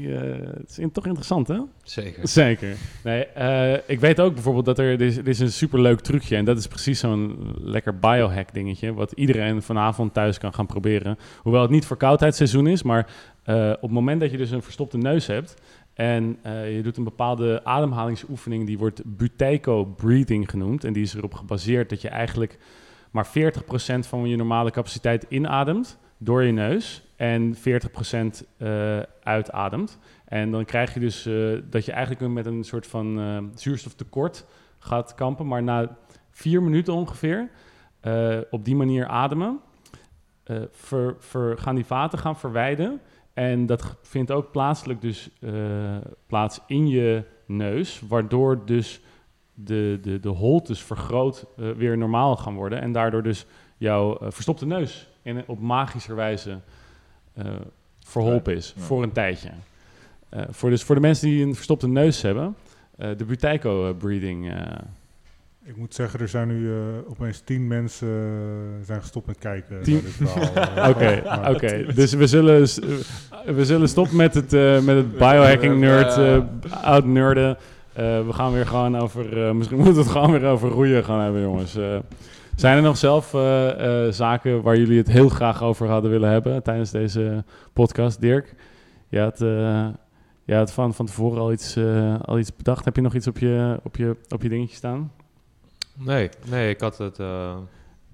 het is in- toch interessant, hè? Zeker. Zeker. Nee, eh, ik weet ook bijvoorbeeld dat er, er is, er is een superleuk trucje. En dat is precies zo'n lekker biohack dingetje. Wat iedereen vanavond thuis kan gaan proberen. Hoewel het niet verkoudheidsseizoen is. Maar op het moment dat je dus een verstopte neus hebt. En je doet een bepaalde ademhalingsoefening. Die wordt buteco breathing genoemd. En die is erop gebaseerd dat je eigenlijk maar 40% van je normale capaciteit inademt. Door je neus. En 40% eh uitademt. En dan krijg je dus eh, dat je eigenlijk met een soort van eh, zuurstoftekort gaat kampen. Maar na vier minuten ongeveer op die manier ademen, ver, ver- gaan die vaten gaan verwijden. En dat vindt ook plaatselijk dus plaats in je neus, waardoor dus de, de, de holtes vergroot weer normaal gaan worden. En daardoor dus jouw verstopte neus in, op magische wijze verholpen is Ja. voor een tijdje. Eh, voor, dus voor de mensen die een verstopte neus hebben, eh, de eh, Ik moet zeggen, er zijn nu eh, opeens tien mensen eh, zijn gestopt met kijken. Eh, Oké, oké. Dus we zullen, eh, we zullen stoppen met het, eh, met het biohacking nerd, eh oud nerden. Eh, we gaan weer gewoon over, eh, misschien moeten we het gewoon weer over roeien gaan hebben, jongens. Zijn er nog zelf eh, eh, zaken waar jullie het heel graag over hadden willen hebben tijdens deze podcast, Dirk? Je had, eh, je had van, van tevoren al iets, al iets bedacht. Heb je nog iets op je, op je, op je dingetje staan? Nee, nee, ik had het...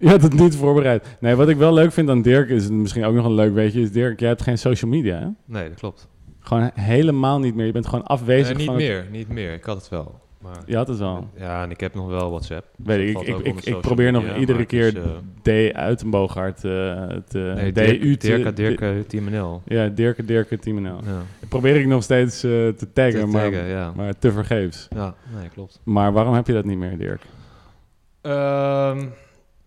Je had het niet voorbereid. Nee, wat ik wel leuk vind aan Dirk is misschien ook nog een leuk weetje. Is Dirk, jij hebt geen social media, hè? nee, dat klopt. Gewoon helemaal niet meer. Je bent gewoon afwezig Nee, niet van het- meer, niet meer. Ik had het wel. Maar, Je had het wel. Ja, en ik heb nog wel WhatsApp. Weet ik, ik, ik, probeer nog iedere keer is, eh, D uit een boogaard eh, te... nee, DU Dirk, Dirk, Team NL. Ja, Dirk, Dirk, Team NL. Ja. Probeer ik nog steeds eh, te taggen, Te maar, taggen, ja. maar te vergeefs. Ja, nee, klopt. Maar waarom heb je dat niet meer, Dirk? Ehm,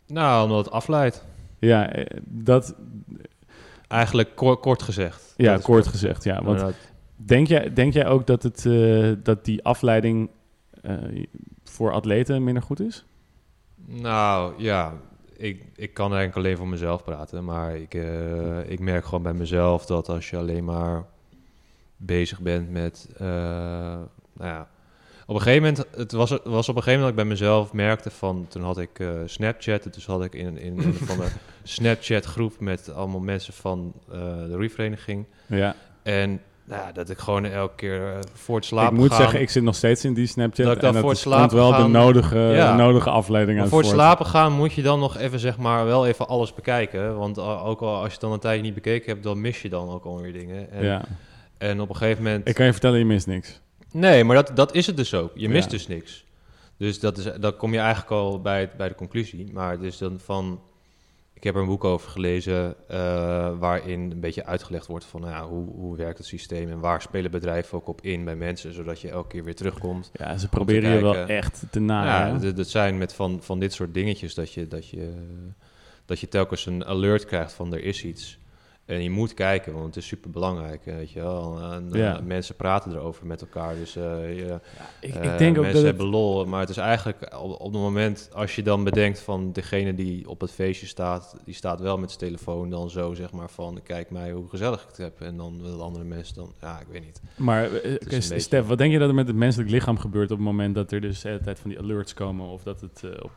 nou, omdat het afleidt. Ja, dat... Eigenlijk kort, kort gezegd. Ja, Dat is kort gezegd, ja. Want Inderdaad. denk jij, denk jij ook dat, het, eh, dat die afleiding voor atleten minder goed is? Nou, ja. Ik, ik kan eigenlijk alleen voor mezelf praten. Maar ik, eh, ik merk gewoon bij mezelf dat als je alleen maar bezig bent met... eh, nou ja, op een gegeven moment... Het was, het was op een gegeven moment dat ik bij mezelf merkte van... Toen had ik eh, Snapchat. en Dus had ik in, in een van de Snapchat groep met allemaal mensen van eh, de revereniging. Ja, En ja, dat ik gewoon elke keer eh, voor het slapen ik moet gaan... zeggen, ik zit nog steeds in die Snapchat. Dat ik dan en voor het slapen wel de gaan- nodige, Ja. nodige afleiding uit voor het voort. slapen gaan moet je dan nog even, zeg maar, wel even alles bekijken. Want a- ook al als je het dan een tijdje niet bekeken hebt, dan mis je dan ook alweer dingen. En, Ja. en op een gegeven moment... Ik kan je vertellen, je mist niks. Nee, maar dat, dat is het dus ook. Je mist Ja. dus niks. Dus dat is, dan kom je eigenlijk al bij, het- bij de conclusie. Maar het is dan van... Ik heb er een boek over gelezen eh, waarin een beetje uitgelegd wordt van nou ja, hoe, hoe werkt het systeem en waar spelen bedrijven ook op in bij mensen, zodat je elke keer weer terugkomt. Ja, ze proberen je wel echt te naaien. ja, dat zijn met van, van dit soort dingetjes dat je, dat, je, dat je telkens een alert krijgt van er is iets. En je moet kijken, want het is super belangrijk, weet je wel. En, eh, mensen praten erover met elkaar, dus eh, je, ik, eh, ik denk ook mensen dat het, hebben lol, maar het is eigenlijk op, op het moment als je dan bedenkt van degene die op het feestje staat, die staat wel met zijn telefoon dan zo zeg maar van kijk mij hoe gezellig ik het heb en dan de andere mensen dan ja ik weet niet. Maar eh, beetje- Stef, wat denk je dat er met het menselijk lichaam gebeurt op het moment dat er dus de hele tijd van die alerts komen of dat, het, eh, op,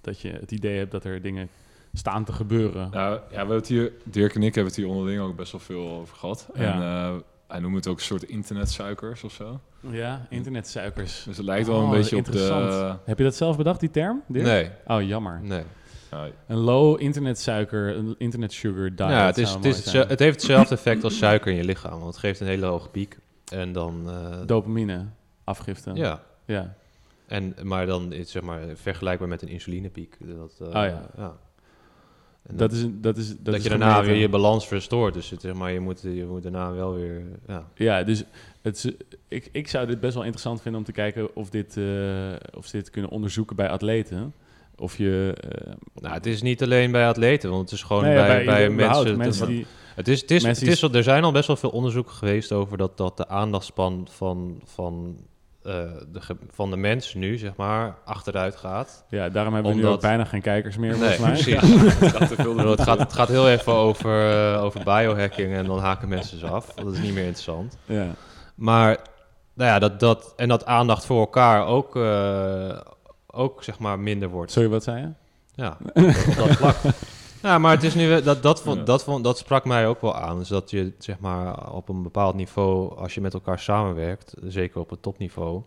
dat je het idee hebt dat er dingen staan te gebeuren? Nou, ja, we hebben het hier, Dirk en ik hebben het hier onderling ook best wel veel over gehad. Ja. En eh, hij noemt het ook een soort internetsuikers of zo. Ja, internetsuikers. Dus het lijkt wel Oh, een beetje op interessant. de... Heb je dat zelf bedacht, die term? Dirk? Nee, Oh, jammer. nee. Ja, Een low internetsuiker, een internet sugar diet. Ja, het, is, het, is, het heeft hetzelfde effect als suiker in je lichaam, want het geeft een hele hoge piek en dan eh, Dopamine afgifte. ja. ja. En, maar dan is zeg maar vergelijkbaar met een insulinepiek. Dat, eh, Oh ja. En Dat is, dat is, dat dat is je daarna gemeten. weer je balans verstoort. Dus het, zeg maar, je, moet, je moet daarna wel weer. Ja. Ja, dus het ik, ik zou dit best wel interessant vinden om te kijken of, dit, eh, of ze dit kunnen onderzoeken bij atleten. Of je... eh, Nou, het is niet alleen bij atleten, want het is gewoon nee, bij, bij, überhaupt mensen. mensen die... het is, het is, het is, er zijn al best wel veel onderzoeken geweest over dat, dat de aandachtspan van, van, eh, de, van de mens nu, zeg maar, achteruit gaat. Ja, daarom hebben we nu ook bijna geen kijkers meer, Nee, volgens mij. precies. bedoel, Het gaat, het gaat heel even over, eh, over biohacking en dan haken mensen ze af. Dat is niet meer interessant. Ja. Maar, nou ja, dat, dat, en dat aandacht voor elkaar ook, eh, ook zeg maar minder wordt. Sorry, wat zei je? Ja, dat, dat vlak. Ja, maar het is nu, dat, dat, vond, dat, vond, dat sprak mij ook wel aan. Dus dat je zeg maar op een bepaald niveau, als je met elkaar samenwerkt, zeker op het topniveau,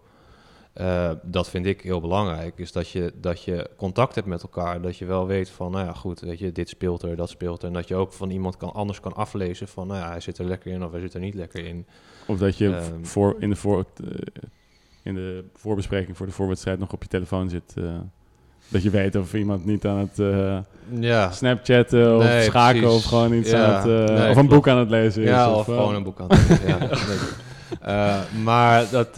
eh, dat vind ik heel belangrijk. Is dat je, dat je contact hebt met elkaar. Dat je wel weet van, nou ja, goed, weet je, dit speelt er, dat speelt er. En dat je ook van iemand kan, anders kan aflezen van, nou ja, hij zit er lekker in of hij zit er niet lekker in. Of dat je Ehm. voor, in, de voor, eh, in de voorbespreking voor de voorwedstrijd nog op je telefoon zit. eh, dat je weet of iemand niet aan het eh, Ja, snapchatten of Nee, schaken precies. of gewoon iets Ja, aan het... eh, nee, of een klopt. boek aan het lezen is. Ja, of eh, gewoon een boek aan het lezen, ja. Maar dat,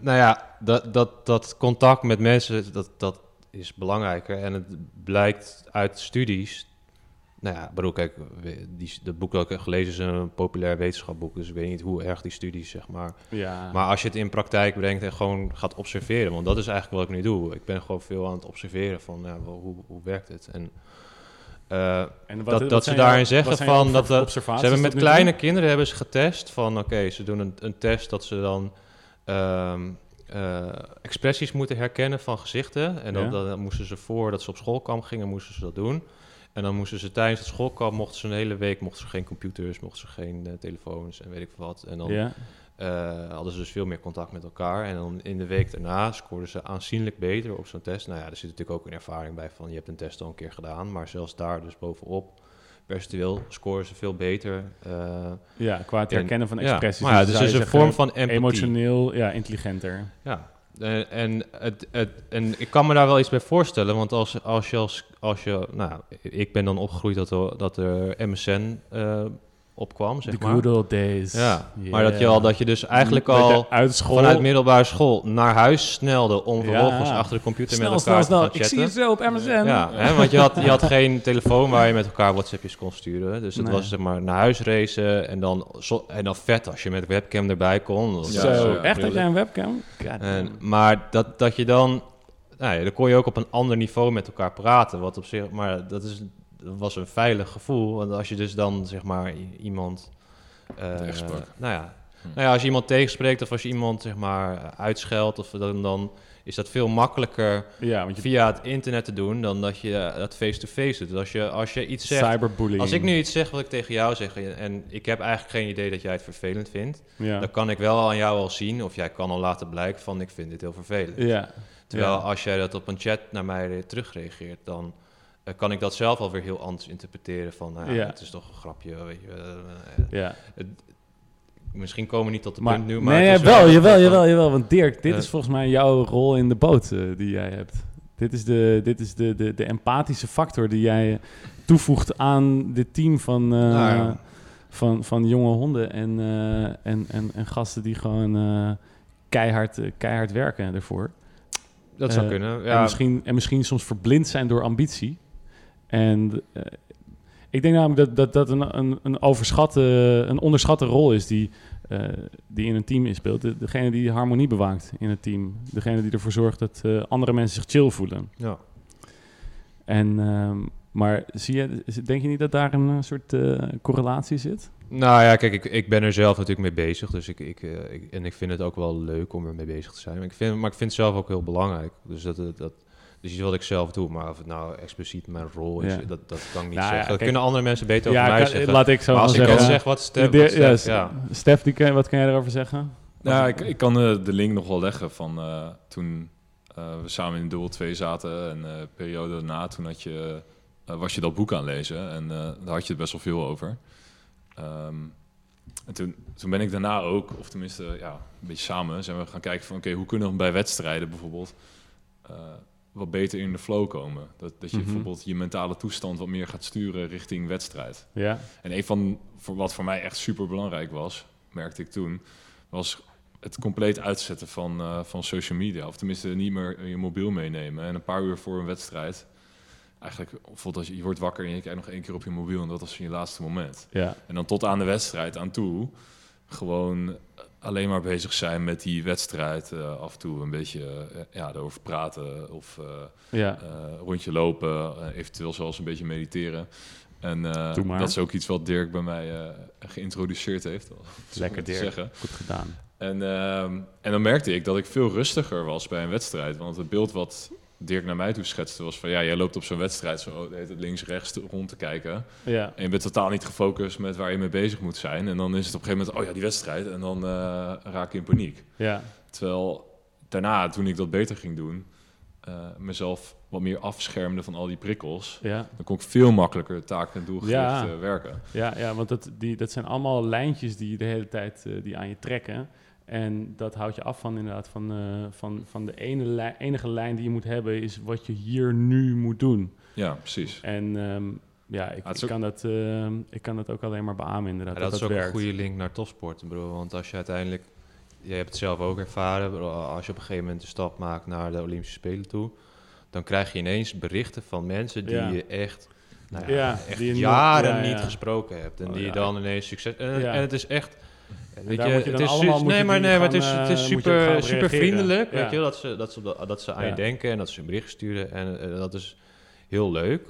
nou ja, dat, dat, dat contact met mensen, dat, dat is belangrijker. En het blijkt uit studies, nou ja, bedoel, kijk, die, dat boek dat ik heb gelezen is een populair wetenschapboek, dus ik weet niet hoe erg die studies, zeg maar. Ja. Maar als je het in praktijk brengt en gewoon gaat observeren, want dat is eigenlijk wat ik nu doe. Ik ben gewoon veel aan het observeren van, ja, hoe, hoe werkt het? En eh, En dat- wat dat ze daarin zeggen van dat observaties ze hebben met kleine kinderen hebben ze getest van oké, ze doen een, een test dat ze dan eh, expressies moeten herkennen van gezichten. En dan, dan moesten ze voor dat ze op schoolkamp gingen, moesten ze dat doen. En dan moesten ze tijdens het schoolkamp, mochten ze een hele week, mochten ze geen computers, mochten ze geen eh, telefoons en weet ik veel wat. En dan Ja. eh, hadden ze dus veel meer contact met elkaar. En dan in de week daarna scoorden ze aanzienlijk beter op zo'n test. Nou ja, er zit natuurlijk ook een ervaring bij van je hebt een test al een keer gedaan. Maar zelfs daar dus bovenop, percentueel, scoren ze veel beter. eh, ja, qua het En- herkennen van ja, expressies. maar ja, dus zou het is een vorm van empathie. Emotioneel, ja, intelligenter. Ja, en, en, het, het, en ik kan me daar wel iets bij voorstellen, want als, als je als, als je, nou, ik ben dan opgegroeid dat er, dat er MSN eh, opkwam, zeg The maar. good old days. Ja, maar dat je al, dat je dus eigenlijk al uit school... vanuit middelbare school naar huis snelde om vervolgens Ja. achter de computer snel, met elkaar snel. te gaan Ik zie chatten. het zo op MSN. Ja, hè, want je had, je had geen telefoon waar je met elkaar WhatsAppjes kon sturen. Dus het Nee. was zeg maar naar huis racen en dan, zo, en dan vet als je met webcam erbij kon. Dat Zo, ja, echt? Had jij een webcam? En, maar dat, dat je dan, nou ja, dan kon je ook op een ander niveau met elkaar praten. Wat op zich, maar dat, is, dat was een veilig gevoel. Want als je dus dan zeg maar iemand, eh, nou ja, Nou ja, als je iemand tegenspreekt of als je iemand zeg maar uitscheldt, of dan, dan is dat veel makkelijker Ja, want je via het internet te doen dan dat je eh, dat face-to-face doet. Dus als je, als je iets zegt, cyberbullying. als ik nu iets zeg wat ik tegen jou zeg en- ik heb eigenlijk geen idee dat jij het vervelend vindt, Ja. dan kan ik wel aan jou al zien of jij kan al laten blijken van ik vind dit heel vervelend. Ja. Terwijl als jij dat op een chat naar mij terugreageert, dan eh, kan ik dat zelf alweer heel anders interpreteren van nou ja, Ja. het is toch een grapje, weet je. eh, Ja. misschien komen we niet tot de Maar, punt nu, maar nee, het is wel, wel- jawel, jawel, jawel. Want Dirk, dit Ja. is volgens mij jouw rol in de boot eh, die jij hebt. Dit is, de, dit is de, de, de empathische factor die jij toevoegt aan dit team van, eh, Nou ja. van, van jonge honden en, eh, en, en, en gasten die gewoon eh, keihard, eh, keihard werken ervoor. Dat zou Eh, kunnen. En, Ja, misschien, en misschien soms verblind zijn door ambitie. En eh, ik denk namelijk dat dat, dat een, een, een, overschatte, een onderschatte rol is die, eh, die in een team inspeelt. De, degene die harmonie bewaakt in het team. Degene die ervoor zorgt dat eh, andere mensen zich chill voelen. ja. En, ehm, maar zie je, denk je niet dat daar een soort correlatie zit? Nou ja, kijk, ik, ik ben er zelf natuurlijk mee bezig. Dus ik, ik, ik, en ik vind het ook wel leuk om er mee bezig te zijn. Maar ik vind, maar ik vind het zelf ook heel belangrijk. Dus dat, dat, dat dus iets wat ik zelf doe. Maar of het nou expliciet mijn rol is, Ja. dat, dat kan ik niet Nou ja, zeggen. dat kijk- kunnen andere mensen beter over ja, mij kan- zeggen. laat ik zo maar als ik dan zeggen. zeg wat Stef, De- wat ja, Stef- ja. Stef, die kan- wat kan jij erover zeggen? Nou, ik, ik kan eh, de link nog wel leggen van eh, toen eh, we samen in dubbel 2 zaten en eh periode daarna, toen had je, eh, was je dat boek aan lezen en eh, daar had je het best wel veel over. Ehm, en toen, toen ben ik daarna ook, of tenminste ja, een beetje samen, zijn we gaan kijken van oké, hoe kunnen we bij wedstrijden bijvoorbeeld eh, wat beter in de flow komen. Dat, dat je Mhm. bijvoorbeeld je mentale toestand wat meer gaat sturen richting wedstrijd. Ja, En een van voor wat voor mij echt super belangrijk was, merkte ik toen, was het compleet uitzetten van, eh, van social media. Of tenminste niet meer je mobiel meenemen. En een paar uur voor een wedstrijd, eigenlijk bijvoorbeeld als je, je wordt wakker en je kijkt nog één keer op je mobiel en dat was je laatste moment. ja, En dan tot aan de wedstrijd aan toe, gewoon alleen maar bezig zijn met die wedstrijd. eh, af en toe een beetje eh, ja, erover praten of eh, ja. rondje lopen, eventueel zelfs een beetje mediteren. En dat is ook iets wat Dirk bij mij geïntroduceerd heeft. Lekker Dirk. Zeggen. Goed gedaan. En, ehm, en dan merkte ik dat ik veel rustiger was bij een wedstrijd. Want het beeld wat Dirk naar mij toe schetste was van... ja, jij loopt op zo'n wedstrijd zo de hele tijd links-rechts rond te kijken. Ja, En je bent totaal niet gefocust met waar je mee bezig moet zijn. En dan is het op een gegeven moment, oh ja, die wedstrijd. En dan eh, raak je in paniek. ja, Terwijl daarna, toen ik dat beter ging doen, eh, mezelf wat meer afschermde van al die prikkels, ja. dan kon ik veel makkelijker taken en doelgericht Ja. eh, werken. Ja, ja want dat, die, dat zijn allemaal lijntjes die de hele tijd die aan je trekken. En dat houdt je af van inderdaad van, eh, van, van de ene enige lijn die je moet hebben is wat je hier nu moet doen. Ja, precies. En ehm, ja, ik, ik, ook- kan dat, ehm, ik kan dat ook alleen maar beamen inderdaad. Ja, dat, dat is dat ook werkt. een goede link naar topsport, bro. Want als je uiteindelijk, je hebt het zelf ook ervaren, bro, als je op een gegeven moment de stap maakt naar de Olympische Spelen toe, dan krijg je ineens berichten van mensen die Ja. je echt, nou ja, Ja, echt die jaren ja, ja. niet gesproken hebt. En Oh, die je dan ineens succes... En het is echt... Weet je, het is nee, maar, nee, maar het is, het is eh, super, super vriendelijk, weet je dat ze, dat ze, dat, ze aan je denken en dat ze een bericht sturen. En eh, dat is heel leuk.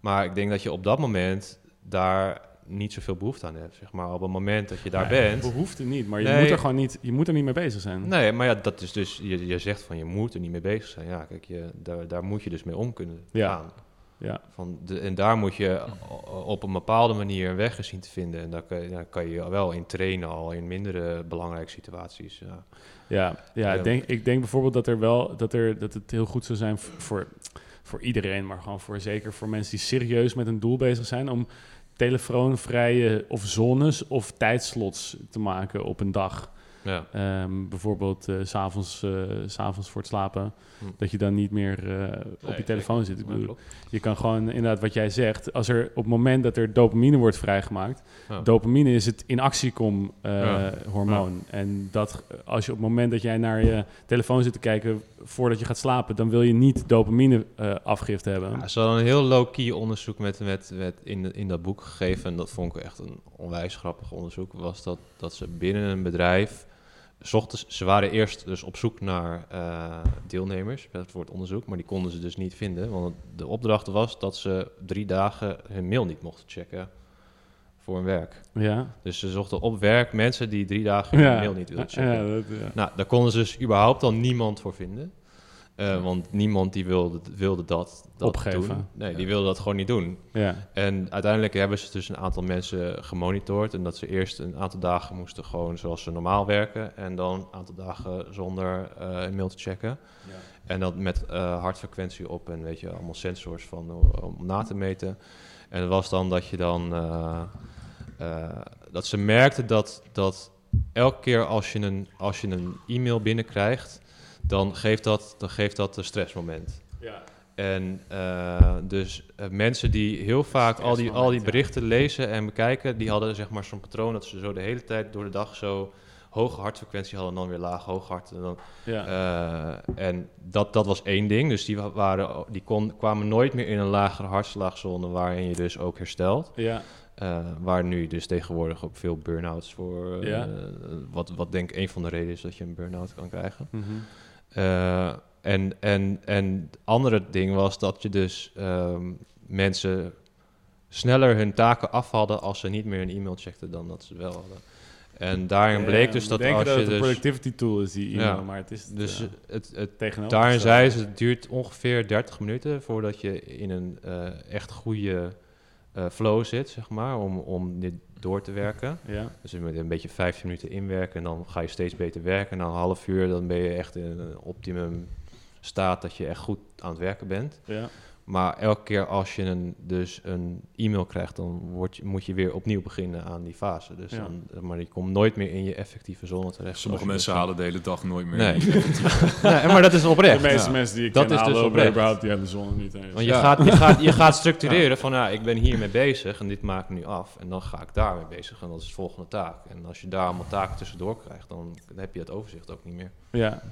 Maar ik denk dat je op dat moment daar niet zoveel behoefte aan hebt. Zeg maar op het moment dat je daar Nee, bent. Behoefte niet, maar je Nee. moet er gewoon niet, je moet er niet mee bezig zijn. Nee, maar ja, dat is dus, je, je zegt van je moet er niet mee bezig zijn. Ja, kijk, je, daar, daar moet je dus mee om kunnen Ja. gaan. Ja, Van de, en daar moet je op een bepaalde manier een weg zien te vinden. En daar kan, je- daar kan je wel in trainen, al in mindere belangrijke situaties. Ja. ja. Ik, denk, ik denk bijvoorbeeld dat er wel dat, er, dat het heel goed zou zijn voor, voor iedereen, maar gewoon voor zeker voor mensen die serieus met een doel bezig zijn om telefoonvrije of zones of tijdslots te maken op een dag. Ja. Ehm, bijvoorbeeld s s'avonds eh, s avonds voor het slapen. Hm. Dat je dan niet meer eh, op je telefoon zit. Ik bedoel, je kan gewoon inderdaad wat jij zegt. Als er op het moment dat er dopamine wordt vrijgemaakt. Ja. Dopamine is het in actie kom Ja. hormoon. En dat als je op het moment dat jij naar je telefoon zit te kijken voordat je gaat slapen, dan wil je niet dopamine afgifte hebben. Ja, ze hadden een heel low-key onderzoek met, met, met in, in dat boek gegeven. En dat vond ik echt een onwijs grappig onderzoek. Was dat, dat ze binnen een bedrijf. 's ochtends, ze waren eerst dus op zoek naar eh, deelnemers voor het onderzoek. Maar die konden ze dus niet vinden. Want de opdracht was dat ze drie dagen hun mail niet mochten checken. voor hun werk. Ja. Dus ze zochten op werk mensen die drie dagen hun mail niet wilden checken. Ja, dat, ja. Nou, daar konden ze dus überhaupt al niemand voor vinden. Eh, want niemand die wilde, wilde dat, dat Opgeven. doen. Nee, die wilde dat gewoon niet doen. ja. En uiteindelijk hebben ze dus een aantal mensen gemonitord. En dat ze eerst een aantal dagen moesten gewoon zoals ze normaal werken. En dan een aantal dagen zonder eh, een mail te checken. En dat met eh, hartfrequentie op en weet je, allemaal sensors van, om na te meten. En het was dan dat je dan... dat ze merkten dat, dat elke keer als je een, als je een e-mail binnenkrijgt... dan geeft dat, dan geeft dat een stressmoment. Ja. En eh, dus eh, mensen die heel vaak al die, al die ja. berichten lezen en bekijken, die hadden zeg maar zo'n patroon dat ze zo de hele tijd door de dag zo hoge hartfrequentie hadden en dan weer laag hoog hart. En, dan, Ja. eh, en dat, dat was één ding. Dus die, wa- waren, die kon, kwamen nooit meer in een lagere hartslagzone waarin je dus ook herstelt. ja. Waar nu dus tegenwoordig ook veel burn-outs voor. Ja. wat, wat denk ik een van de redenen is dat je een burn-out kan krijgen. Mhm. Eh, en, en, en het andere ding was dat je dus ehm, mensen sneller hun taken af hadden als ze niet meer een e-mail checkten dan dat ze wel hadden. En daarin bleek Ja, dus dat als dat je het een dus... productivity tool is, die e-mail, Ja. maar het is het, Dus ja, het, het, tegenover. daarin zei ze, het duurt ongeveer 30 minuten voordat je in een eh, echt goede eh, flow zit, zeg maar, om, om dit door te werken. Ja, Dus je moet een beetje 15 minuten inwerken en dan ga je steeds beter werken. Na een half uur dan ben je echt in een optimum staat dat je echt goed aan het werken bent. ja. Maar elke keer als je een, dus een e-mail krijgt, dan word je, moet je weer opnieuw beginnen aan die fase. Dus Ja. dan, maar je komt nooit meer in je effectieve zone terecht. Sommige mensen halen de hele dag nooit meer. Nee. nee, maar dat is oprecht. De meeste Ja. mensen die ik Dat ken is dus oprecht. überhaupt, die hebben de zon niet eens. Want je, Ja. gaat, je, gaat, je gaat structureren van, ja, ik ben hiermee bezig en dit maak ik nu af. En dan ga ik daarmee bezig en dat is de volgende taak. En als je daar allemaal taken tussendoor krijgt, dan heb je het overzicht ook niet meer. Ja,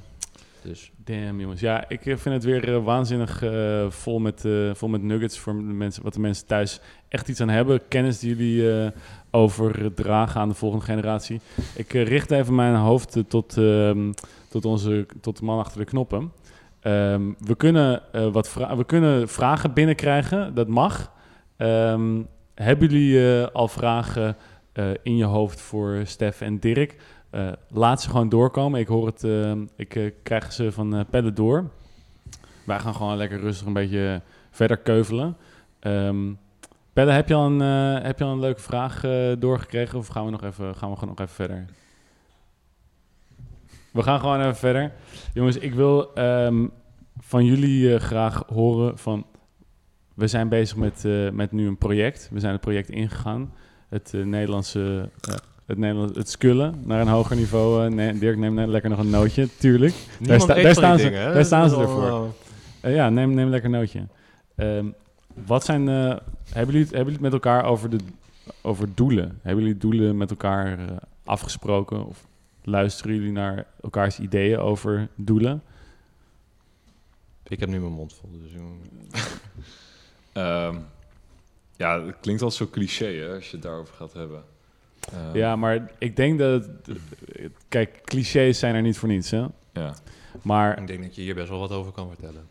Dus damn jongens. Ja, ik eh, vind het weer eh, waanzinnig eh, vol, met, eh, vol met nuggets voor de mensen, wat de mensen thuis echt iets aan hebben. Kennis die jullie overdragen aan de volgende generatie. Ik richt even mijn hoofd tot, ehm, tot, onze, tot de man achter de knoppen. Ehm, we, kunnen, wat we kunnen vragen binnenkrijgen, dat mag. Ehm, hebben jullie al vragen in je hoofd voor Stef en Dirk? Eh, laat ze gewoon doorkomen. Ik hoor het, ehm, ik eh, krijg ze van eh Pelle door. Wij gaan gewoon lekker rustig een beetje verder keuvelen. Ehm Pelle, heb je al een, eh, heb je al een leuke vraag eh, doorgekregen of gaan we nog even, gaan we gewoon nog even verder? We gaan gewoon even verder. Jongens, ik wil ehm, van jullie eh, graag horen van... We zijn bezig met, eh, met nu een project. We zijn het project ingegaan. Het eh, Nederlandse... het, Nederlands, het skullen naar een hoger niveau. eh, nee, Dirk, neem net lekker nog een nootje, tuurlijk. niemand sta- eet daar van staan die ze- daar staan ze ervoor. wel, eh, ja, neem, neem lekker een nootje. Ehm, wat zijn, eh, hebben, jullie, het- hebben jullie het met elkaar over, de, over doelen? Hebben jullie doelen met elkaar afgesproken? Of luisteren jullie naar elkaars ideeën over doelen? Ik heb nu mijn mond vol, dus... eh, Ehm, ja, het klinkt al zo cliché hè, als je het daarover gaat hebben. Ehm, ja, maar ik denk dat... Het, kijk, clichés zijn er niet voor niets, hè? ja. Maar, Ik denk dat je hier best wel wat over kan vertellen.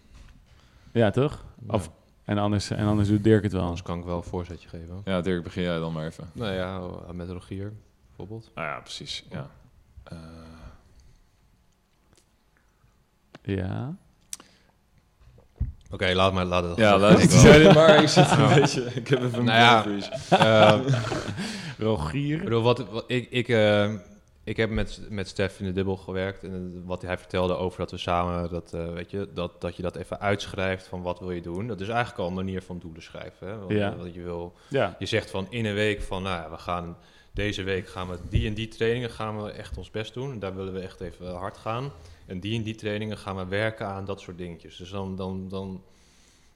ja, toch? Of, en, anders, en anders doet Dirk het wel. Anders kan ik wel een voorzetje geven. ja, Dirk, begin jij dan maar even. Nou ja, met Rogier bijvoorbeeld. Nou ja, precies. Ja. Eh, Ja. Oké, laat maar laten. ja, dat laat ik het maar ik zit een beetje... Ik heb even een Nou ja. Eh, Rogier. Ik bedoel, wat, wat ik, ik, eh, ik heb met, met Stef in de dubbel gewerkt. En wat hij vertelde over dat we samen, dat, eh, weet je, dat, dat je dat even uitschrijft van wat wil je doen. Dat is eigenlijk al een manier van doelen schrijven. Hè? Want, Ja. wat je, wil, Ja. je zegt van in een week van, nou ja, we gaan deze week gaan we die en die trainingen gaan we echt ons best doen. En daar willen we echt even hard gaan. En die en die trainingen gaan we werken aan dat soort dingetjes. Dus dan, dan, dan,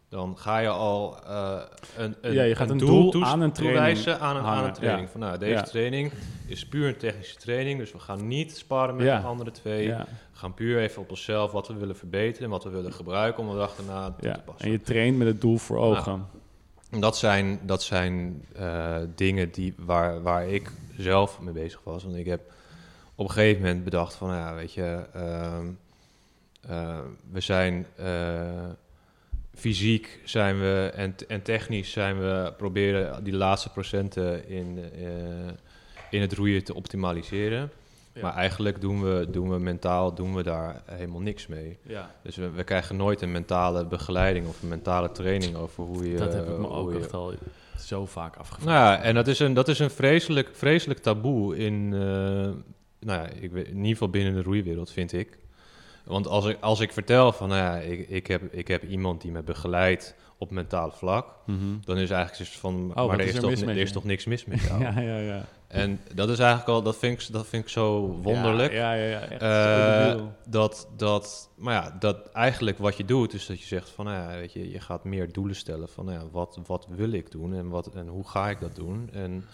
dan ga je al eh, een, een, Ja, je gaat een doel aan een training toewijzen aan een, aan een training. ja. Van, nou, deze Ja. training is puur een technische training. Dus we gaan niet sparen met de andere twee. We gaan puur even op onszelf wat we willen verbeteren en wat we willen gebruiken om de dag daarna toe te passen. En je traint met het doel voor ogen. En Dat zijn, dat zijn eh, dingen die, waar, waar ik zelf mee bezig was. Want ik heb op een gegeven moment bedacht van, nou ja, weet je, ehm, eh, we zijn fysiek zijn we en, en technisch zijn we proberen die laatste procenten in, eh, in het roeien te optimaliseren. Ja. Maar eigenlijk doen we, doen we mentaal doen we daar helemaal niks mee. Ja, Dus we, we krijgen nooit een mentale begeleiding of een mentale training over hoe je... dat heb ik me ook je- echt al zo vaak afgevraagd. Nou ja, en dat is een, dat is een vreselijk, vreselijk taboe in, eh, nou ja, ik weet, in ieder geval binnen de roeiwereld, vind ik. Want als ik, als ik vertel van, nou ja, ik, ik, heb, ik heb iemand die me begeleidt op mentaal vlak, Mhm. dan is eigenlijk zoiets van, wat maar er is er toch, er is toch niks mis met jou? Ja, ja, ja. En dat is eigenlijk al, dat vind ik, dat vind ik zo wonderlijk. Ja, ja, ja. Echt Eh, dat, dat, maar ja, dat eigenlijk wat je doet, is dat je zegt van, nou ja, weet je, je gaat meer doelen stellen van, nou ja, wat, wat wil ik doen en, wat, en hoe ga ik dat doen? En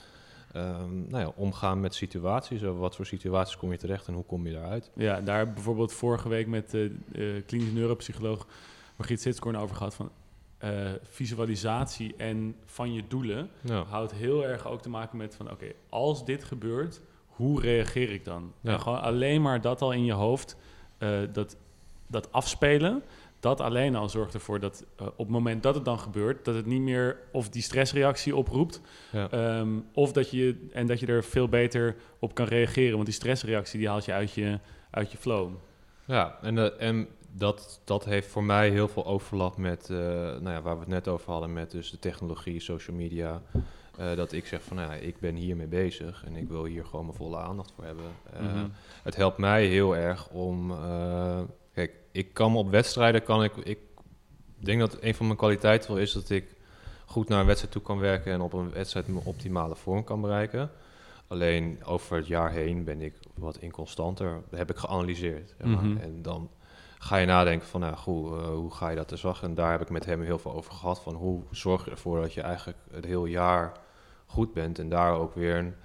ehm, nou ja, omgaan met situaties, over wat voor situaties kom je terecht en hoe kom je daaruit? Ja, daar bijvoorbeeld vorige week met de klinisch neuropsycholoog Margriet Sitskoorn over gehad van eh, visualisatie en van je doelen Ja, houdt heel erg ook te maken met van oké, als dit gebeurt, hoe reageer ik dan? Ja. En gewoon alleen maar dat al in je hoofd, eh, dat, dat afspelen, dat alleen al zorgt ervoor dat eh, op het moment dat het dan gebeurt, dat het niet meer of die stressreactie oproept, ja. Ehm, of dat je, en dat je er veel beter op kan reageren. Want die stressreactie die haalt je uit je, uit je flow. Ja, en, eh, en dat, dat heeft voor mij heel veel overlap met, eh, nou ja, waar we het net over hadden, met dus de technologie, social media. Dat ik zeg van, nou ja, ik ben hiermee bezig en ik wil hier gewoon mijn volle aandacht voor hebben. Mhm. Het helpt mij heel erg om, ik kan me op wedstrijden, kan ik, ik denk dat een van mijn kwaliteiten wel is dat ik goed naar een wedstrijd toe kan werken en op een wedstrijd mijn optimale vorm kan bereiken. Alleen over het jaar heen ben ik wat inconstanter, heb ik geanalyseerd. zeg maar. Mhm. En dan ga je nadenken van, nou goed, eh, hoe ga je dat te zag? En daar heb ik met hem heel veel over gehad, van hoe zorg je ervoor dat je eigenlijk het heel jaar goed bent en daar ook weer een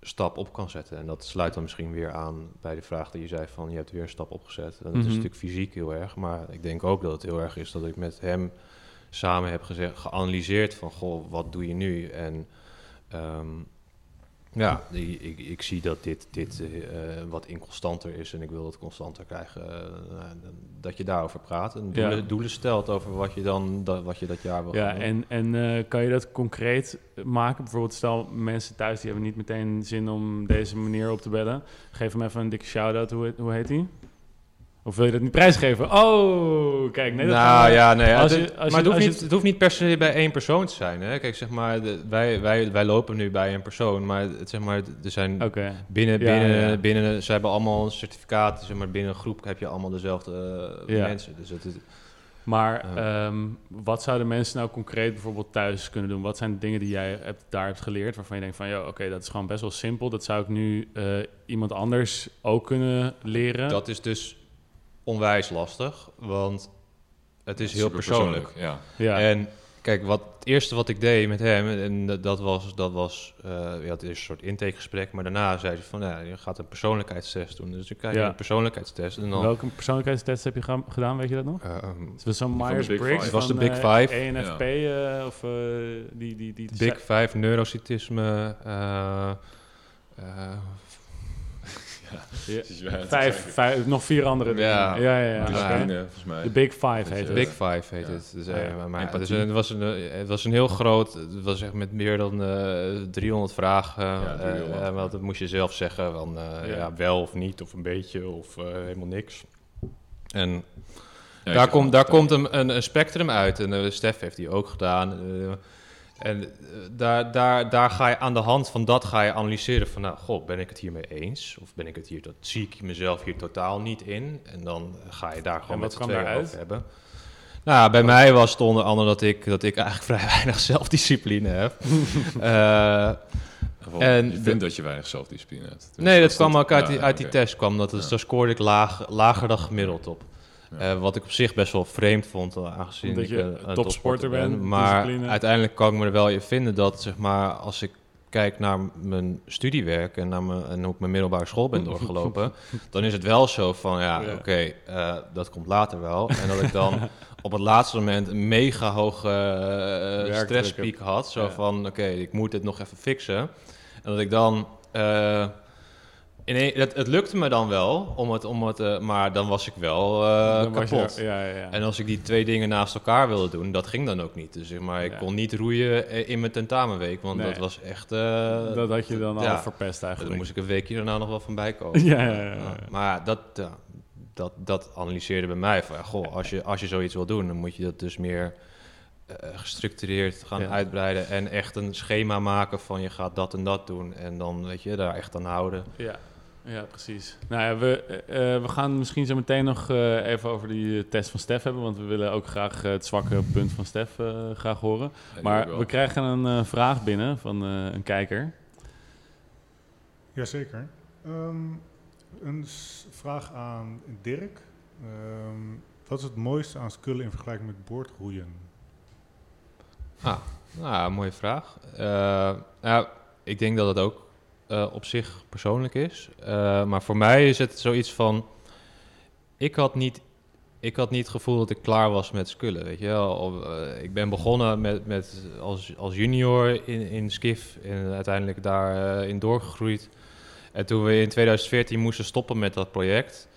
stap op kan zetten. En dat sluit dan misschien weer aan bij de vraag die je zei van, je hebt weer een stap opgezet. En dat Mhm. is natuurlijk fysiek heel erg, maar ik denk ook dat het heel erg is dat ik met hem samen heb gezegd, geanalyseerd van, goh, wat doe je nu? En ehm, ja, ik, ik, ik zie dat dit, dit eh, wat inconstanter is en ik wil het constanter krijgen. eh, dat je daarover praat en doelen, Ja. doelen stelt over wat je dan dat, wat je dat jaar wil Ja, doen. en, en eh, kan je dat concreet maken? Bijvoorbeeld, stel mensen thuis die hebben niet meteen zin om deze manier op te bellen. Geef hem even een dikke shout-out. Hoe, hoe heet hij? Of wil je dat niet prijsgeven? Oh, kijk. Nee, dat nou we- ja, nee, als je- als maar je- het, hoeft je niet, het hoeft niet per se bij één persoon te zijn. Hè? Kijk, zeg maar, de- wij, wij, wij lopen nu bij een persoon, maar het, zeg maar, er zijn binnen, binnen, ja. binnen, ze hebben allemaal een certificaat, zeg maar, binnen een groep heb je allemaal dezelfde eh, Ja. mensen. Dus het, Maar ehm, wat zouden mensen nou concreet bijvoorbeeld thuis kunnen doen? Wat zijn de dingen die jij hebt, daar hebt geleerd waarvan je denkt van... ja, oké, dat is gewoon best wel simpel. Dat zou ik nu eh, iemand anders ook kunnen leren. dat is dus onwijs lastig, want het is heel persoonlijk. Ja. ja. En kijk, wat, het eerste wat ik deed met hem, en dat- was, dat was eh, ja, het is een soort intakegesprek, maar daarna zei hij van, ja, je gaat een persoonlijkheidstest doen. Dus ik krijg je Ja. een persoonlijkheidstest en dan... Welke persoonlijkheidstest heb je ga- gedaan, weet je dat nog? eh, ehm, Het was zo'n van de Big Myers-Briggs Five. Het was de van, Big eh, Five. ENFP eh, of eh, die... die, die Big Five, neurocytisme, eh, eh, Ja. Vijf, vijf, nog vier andere dingen. Ja. ja, ja. volgens mij. De Big Five heet het. Big Five heet Ja. het. Dus, eh, ja. maar- dus, het, was een, eh, het was een heel groot, het was echt met meer dan eh 300 vragen. Ja, eh, 300, eh, want dat moest je zelf zeggen, van, eh, Ja. ja. wel of niet, of een beetje, of eh, helemaal niks. En daar komt, daar komt een, een, een spectrum uit. En eh, Stef heeft die ook gedaan. En eh, daar, daar, daar ga je aan de hand van dat ga je analyseren van, nou, goh, ben ik het hiermee eens? Of ben ik het hier, dat zie ik mezelf hier totaal niet in? En dan ga je daar gewoon met z'n tweeën over hebben. Nou, bij mij was het onder andere dat ik, dat ik eigenlijk vrij weinig zelfdiscipline heb. Eh, en je de- vindt dat je weinig zelfdiscipline hebt. Dus nee, dat stond- kwam ook uit, ja, die, uit die test. Kwam dat, dus Ja. Daar scoorde ik laag, lager dan gemiddeld op. Ja. Eh, wat ik op zich best wel vreemd vond, eh, aangezien Omdat ik je een, een topsporter bent, Maar discipline. uiteindelijk kan ik me er wel in vinden dat, zeg maar, als ik kijk naar mijn studiewerk en, naar mijn, en hoe ik mijn middelbare school ben doorgelopen, dan is het wel zo van, ja, Ja. oké, eh, dat komt later wel. En dat ik dan op het laatste moment een mega hoge eh, stresspiek had. Zo Ja. van, oké, ik moet dit nog even fixen. En dat ik dan... eh, Nee, het, het lukte me dan wel, om het, om het, eh, maar dan was ik wel eh, Dan je- kapot. ja, ja, ja. En als ik die twee dingen naast elkaar wilde doen, dat ging dan ook niet. Dus zeg maar, ik Ja. kon niet roeien eh, in mijn tentamenweek, want Nee. dat was echt... dat had je dan al verpest eigenlijk. moest ik een weekje daarna nog wel van bijkomen. Ja, ja, ja, ja. Ja, Maar dat, dat, dat analyseerde bij mij van, goh, als je, als je zoiets wil doen, dan moet je dat dus meer gestructureerd gaan Ja. uitbreiden en echt een schema maken van je gaat dat en dat doen en dan weet je daar echt aan houden. Ja, ja precies. Nou ja, we, eh, eh, we gaan misschien zo meteen nog eh, even over die test van Stef hebben, want we willen ook graag het zwakke punt van Stef eh, graag horen. Ja, Maar we krijgen een eh, vraag binnen van eh, een kijker. Jazeker. Ehm een vraag aan Dirk. Ehm, wat is het mooiste aan skullen in vergelijking met boordroeien? Ah, nou, mooie vraag. Eh, ja, ik denk dat het ook eh, op zich persoonlijk is. Eh, maar voor mij is het zoiets van... Ik had niet, ik had niet het gevoel dat ik klaar was met skullen, weet je wel. Eh, ik ben begonnen met, met als, als junior in, in Skif en uiteindelijk daarin in doorgegroeid. En toen we in 2014 moesten stoppen met dat project...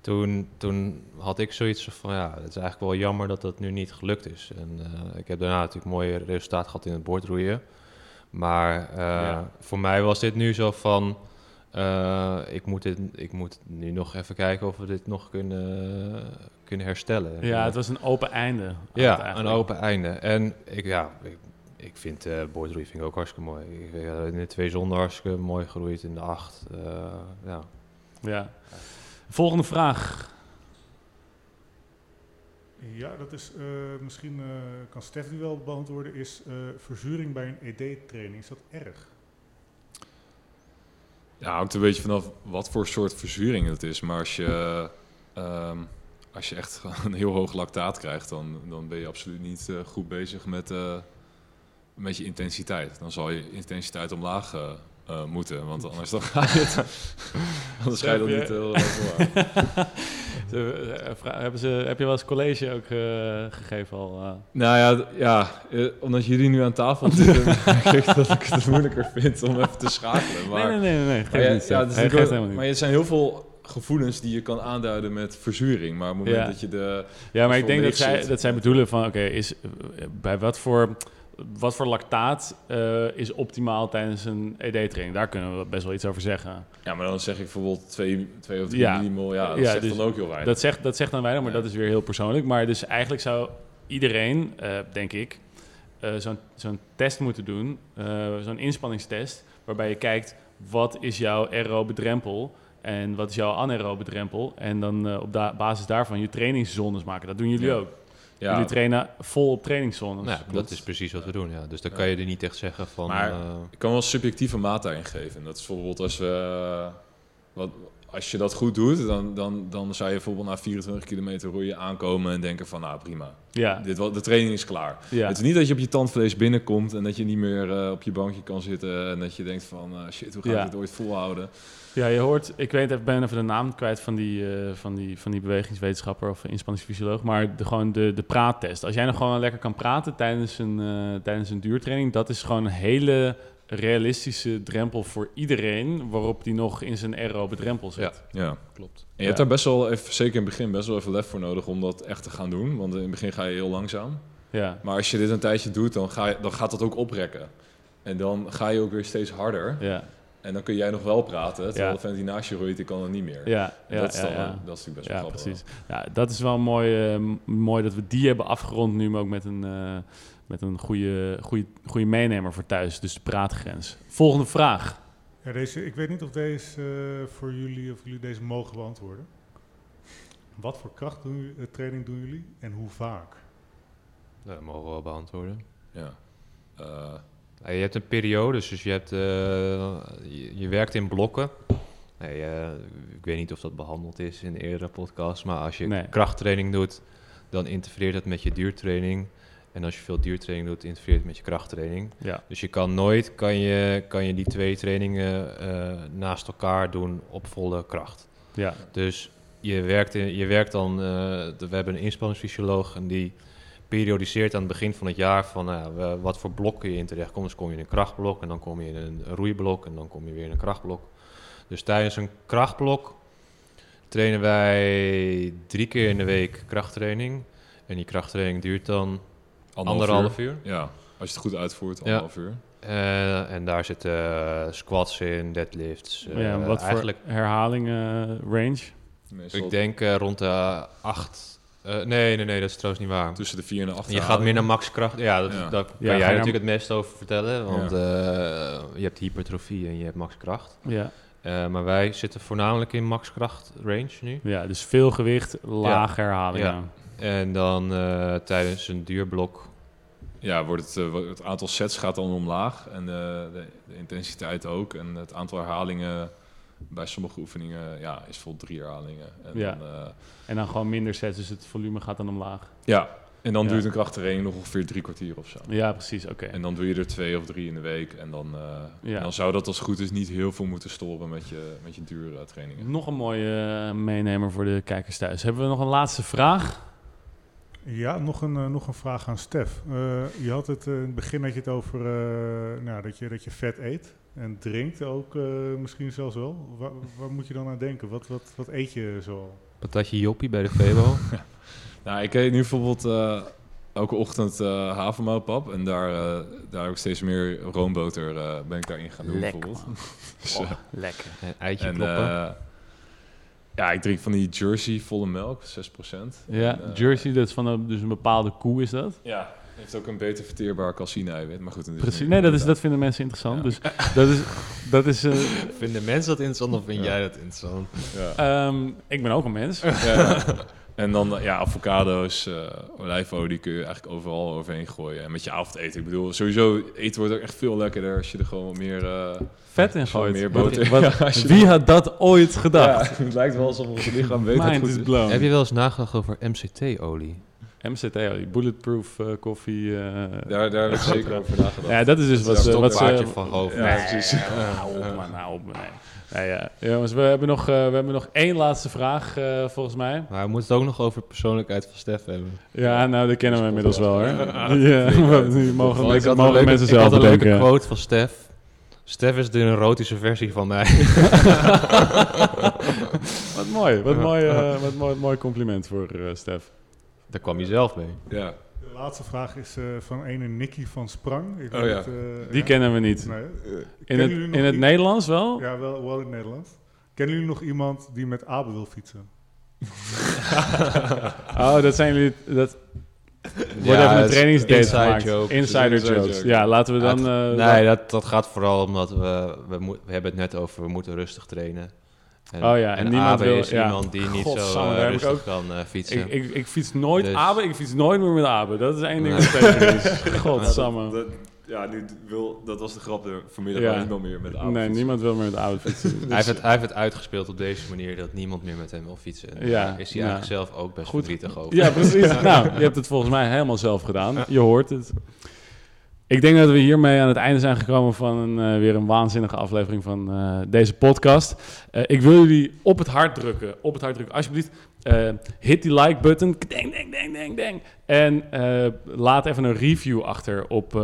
Toen, toen had ik zoiets van, ja, het is eigenlijk wel jammer dat dat nu niet gelukt is. En ik heb daarna natuurlijk mooie resultaat gehad in het boordroeien. Maar eh, Ja. voor mij was dit nu zo van, eh, ik, moet dit, ik moet nu nog even kijken of we dit nog kunnen, kunnen herstellen. Ja, het was een open einde. ja, een open einde. En ik, ja, ik, ik vind eh boordroeien vind ik ook hartstikke mooi. Ik, eh, in de twee zonden hartstikke mooi geroeid, in de acht. eh, ja. Ja. Volgende vraag. Ja, dat is eh, misschien eh, kan Stef die wel beantwoorden. Is eh, verzuring bij een ED-training, is dat erg? Ja, hangt een beetje vanaf wat voor soort verzuring het is. Maar als je, ehm, als je echt een heel hoog lactaat krijgt, dan, dan ben je absoluut niet eh, goed bezig met, eh, met je intensiteit. Dan zal je intensiteit omlaag eh, eh, moeten, want anders dan ga je het, anders ga je dat niet heel erg eh, vra- hebben ze, heb je wel eens college ook eh, gegeven al? eh? Nou ja, ja eh, omdat jullie nu aan tafel zitten, ik dat ik het moeilijker vind om even te schakelen. Maar, nee, nee, nee, nee. Geef maar ja, niet. geeft maar er zijn heel veel gevoelens die je kan aanduiden met verzuring. Maar op het moment Ja. dat je de... Ja, maar ik denk dat zij, dat zij bedoelen van, oké, is eh, bij wat voor, wat voor lactaat eh, is optimaal tijdens een ED-training? Daar kunnen we best wel iets over zeggen. Ja, maar dan zeg ik bijvoorbeeld 2 twee of 3 Ja. millimol. Ja, dat Ja, zegt dus dan ook heel weinig. Dat zegt, dat zegt dan weinig, maar Ja. dat is weer heel persoonlijk. Maar dus eigenlijk zou iedereen, eh, denk ik, eh, zo'n zo'n test moeten doen, zo'n inspanningstest, waarbij je kijkt wat is jouw aerobe drempel en wat is jouw anaerobe drempel. En dan op da- basis daarvan je trainingszones maken. Dat doen jullie ook. Ja, Jullie trainen vol op trainingszones. Nou, ja, dat is precies wat we doen, ja. Dus dan kan je er niet echt zeggen van... Maar- eh, ik kan wel subjectieve maat daarin geven. Dat is bijvoorbeeld als we... wat, als je dat goed doet, dan, dan, dan zou je bijvoorbeeld na 24 kilometer roeien aankomen en denken van, nou prima, Ja, dit, de training is klaar. ja. Het is niet dat je op je tandvlees binnenkomt en dat je niet meer eh, op je bankje kan zitten en dat je denkt van, eh, shit, hoe ga ik Ja. dit ooit volhouden? ja, je hoort, ik weet, ik ben even de naam kwijt van die, eh, van die, van die bewegingswetenschapper of inspanningsfysioloog, maar de, gewoon de, de praattest. Als jij nog gewoon lekker kan praten tijdens een, tijdens een duurtraining, dat is gewoon een hele realistische drempel voor iedereen, waarop die nog in zijn aerobe drempel zit. Ja. klopt. En je hebt daar best wel even, zeker in het begin, best wel even lef voor nodig om dat echt te gaan doen. Want in het begin ga je heel langzaam. Ja, Maar als je dit een tijdje doet, dan, ga je, dan gaat dat ook oprekken. En dan ga je ook weer steeds harder. ja, En dan kun jij nog wel praten, terwijl Ja. de vent die naast je roeit, die kan dat niet meer. ja, ja, dat, is ja, dan, ja. dat is natuurlijk best wel Ja, grappig. precies. Ja, dat is wel mooi, eh, mooi dat we die hebben afgerond nu, maar ook met een, eh, met een goede, goede, goede meenemer voor thuis. Dus de praatgrens. Volgende vraag. Ja, deze, ik weet niet of deze eh, voor jullie, of jullie deze mogen beantwoorden. Wat voor krachttraining doen jullie en hoe vaak? Dat mogen we wel beantwoorden. Ja. Eh, Ja, je hebt een periode, dus je, hebt, eh, je, je werkt in blokken. Nee, eh, ik weet niet of dat behandeld is in eerdere podcasts, maar als je Nee. krachttraining doet, dan interfereert dat met je duurtraining. En als je veel duurtraining doet, interfereert het met je krachttraining. Ja, Dus je kan nooit kan je, kan je die twee trainingen eh, naast elkaar doen op volle kracht. ja, Dus je werkt, in, je werkt dan, eh, de- we hebben een inspanningsfysioloog en die periodiseert aan het begin van het jaar van nou we- wat voor blokken je in terecht komt. Dus kom je in een krachtblok en dan kom je in een roeiblok en dan kom je weer in een krachtblok. Dus tijdens een krachtblok trainen wij drie keer in de week krachttraining. En die krachttraining duurt dan anderhalf uur. Ja, als je het goed uitvoert, Ja. anderhalf uur. Eh, en daar zitten eh, squats in, deadlifts. eh, ja, wat eigenlijk, voor herhalingen range? Meestal ik denk eh, rond de acht. eh, nee, nee, nee, dat is trouwens niet waar. tussen de vier en de acht. Je gaat meer naar maxkracht. Ja, dat, Ja. daar kan Ja, jij je natuurlijk het meest over vertellen. Want Ja. eh, je hebt hypertrofie en je hebt maxkracht. Ja. Eh, maar wij zitten voornamelijk in maxkracht range nu. ja, dus veel gewicht, laag herhalingen. En dan eh, tijdens een duurblok. Ja, wordt het, eh, het aantal sets gaat dan omlaag en eh, de, de intensiteit ook. En het aantal herhalingen bij sommige oefeningen ja, is vol drie herhalingen. En Ja. dan, eh, En dan gewoon minder sets, dus het volume gaat dan omlaag. ja. en dan Ja. duurt een krachttraining nog ongeveer drie kwartier of zo. Ja, precies, oké. En dan doe je er twee of drie in de week. En dan, eh, Ja. en dan zou dat als het goed is niet heel veel moeten stoppen met je, met je dure trainingen. Nog een mooie meenemer voor de kijkers thuis. Hebben we nog een laatste vraag? Ja, nog een, eh, nog een vraag aan Stef. Eh, je had het, eh, in het begin had je het over eh, nou, dat, je, dat je vet eet en drinkt ook eh, misschien zelfs wel. Waar, waar moet je dan aan denken? Wat, wat, wat eet je zo? Patatje joppie bij de Febo. Nou, ik eet nu bijvoorbeeld eh, elke ochtend eh havermoutpap. En daar, eh, daar heb ik steeds meer roomboter eh, ben ik daarin gaan doen Lekker, bijvoorbeeld. Dus, Oh, lekker. en eitje en kloppen. Ja, ik drink van die Jersey volle melk, 6%. Ja, En, eh, Jersey, dat is van een, dus een bepaalde koe is dat? Ja, heeft ook een beter verteerbaar caseïne-eiwit. Maar goed, Precies. Nee, dat, is, dat vinden mensen interessant. Ja. Dus dat is... Dat is eh, Vinden mensen dat interessant of vind Ja. jij dat interessant? Ja. ehm, ik ben ook een mens. En dan, eh, ja, avocado's, eh, olijfolie kun je eigenlijk overal overheen gooien. En met je avondeten, ik bedoel, sowieso eten wordt ook echt veel lekkerder als je er gewoon wat meer... eh, Vet in gooit. meer boter. wat- Ja, wie had dat ooit gedacht? Ja, het lijkt wel alsof ons lichaam weet dat goed is. Heb je wel eens nagedacht over MCT-olie? MCT, die bulletproof eh, koffie. eh, Daar, daar heb ik zeker over nagedacht. ja, dat is dus Dat wat is ze... een Wat ze Stokpaardje van Goof. Ja, nee, precies. nou op, man, nou op. Nee. Nee, ja. Jongens, we hebben, nog, eh, we hebben nog één laatste vraag, eh, volgens mij. Maar we moeten het ook nog over persoonlijkheid van Stef hebben. Ja, nou, dat kennen we inmiddels wel, hoor. Ja. Ja, die mogen ik mensen, had mogen een leuke, mensen ik zelf had een leuke quote van Stef. Stef is de erotische versie van mij. Wat mooi, wat mooi, eh, wat mooi, mooi compliment voor eh, Stef. Daar kwam je zelf mee. Ja. De laatste vraag is eh, van ene Nicky van Sprang. Ik Oh ja. het, eh, Die ja? kennen we niet. Nee. In Kennen het, in het Nederlands wel? Ja, wel, wel in het Nederlands. Kennen jullie nog iemand die met Abe wil fietsen? Oh, dat zijn jullie... Dat wordt Ja, even een trainingsdate inside gemaakt. joke. Insider Inside jokes. joke. Ja, laten we dan... Ja, het- eh, nee, dat, dat gaat vooral omdat we, we, we hebben het net over, we moeten rustig trainen. En, Oh ja, en en niemand Abe wil- is ja. iemand die niet zo eh, rustig ook- kan eh, fietsen. Ik, ik, ik fiets nooit Dus- Abe, ik fiets nooit meer met Abe. Dat is één ding Nee. wat zeker is. Godsamme. Dat, ja, nu wil, dat was de grap vanmiddag Ja. niemand meer met avond. Nee, niemand wil meer met Abe fietsen. hij, heeft het, hij heeft het uitgespeeld op deze manier dat niemand meer met hem wil fietsen. En Ja, daar is hij ja. eigenlijk zelf ook best Goed. verdrietig over. Ja, precies. Nou, je hebt het volgens mij helemaal zelf gedaan. Je hoort het. Ik denk dat we hiermee aan het einde zijn gekomen van een, eh, weer een waanzinnige aflevering van eh, deze podcast. Eh, ik wil jullie op het hart drukken. Op het hart drukken. Alsjeblieft, hit die like button. Ding, ding, ding, ding, ding. En laat even een review achter op,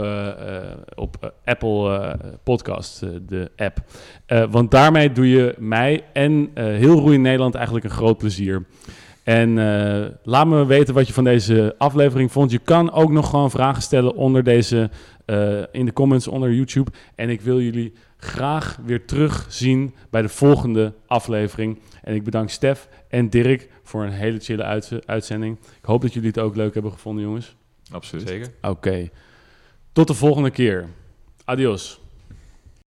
op Apple Podcast, de app. Want daarmee doe je mij en heel Roei Nederland eigenlijk een groot plezier. En eh, laat me weten wat je van deze aflevering vond. Je kan ook nog gewoon vragen stellen onder deze, eh, in de comments onder YouTube. En ik wil jullie graag weer terugzien bij de volgende aflevering. En ik bedank Stef en Dirk voor een hele chille uitz- uitzending. Ik hoop dat jullie het ook leuk hebben gevonden, jongens. Absoluut. Zeker. Oké, tot de volgende keer. Adios.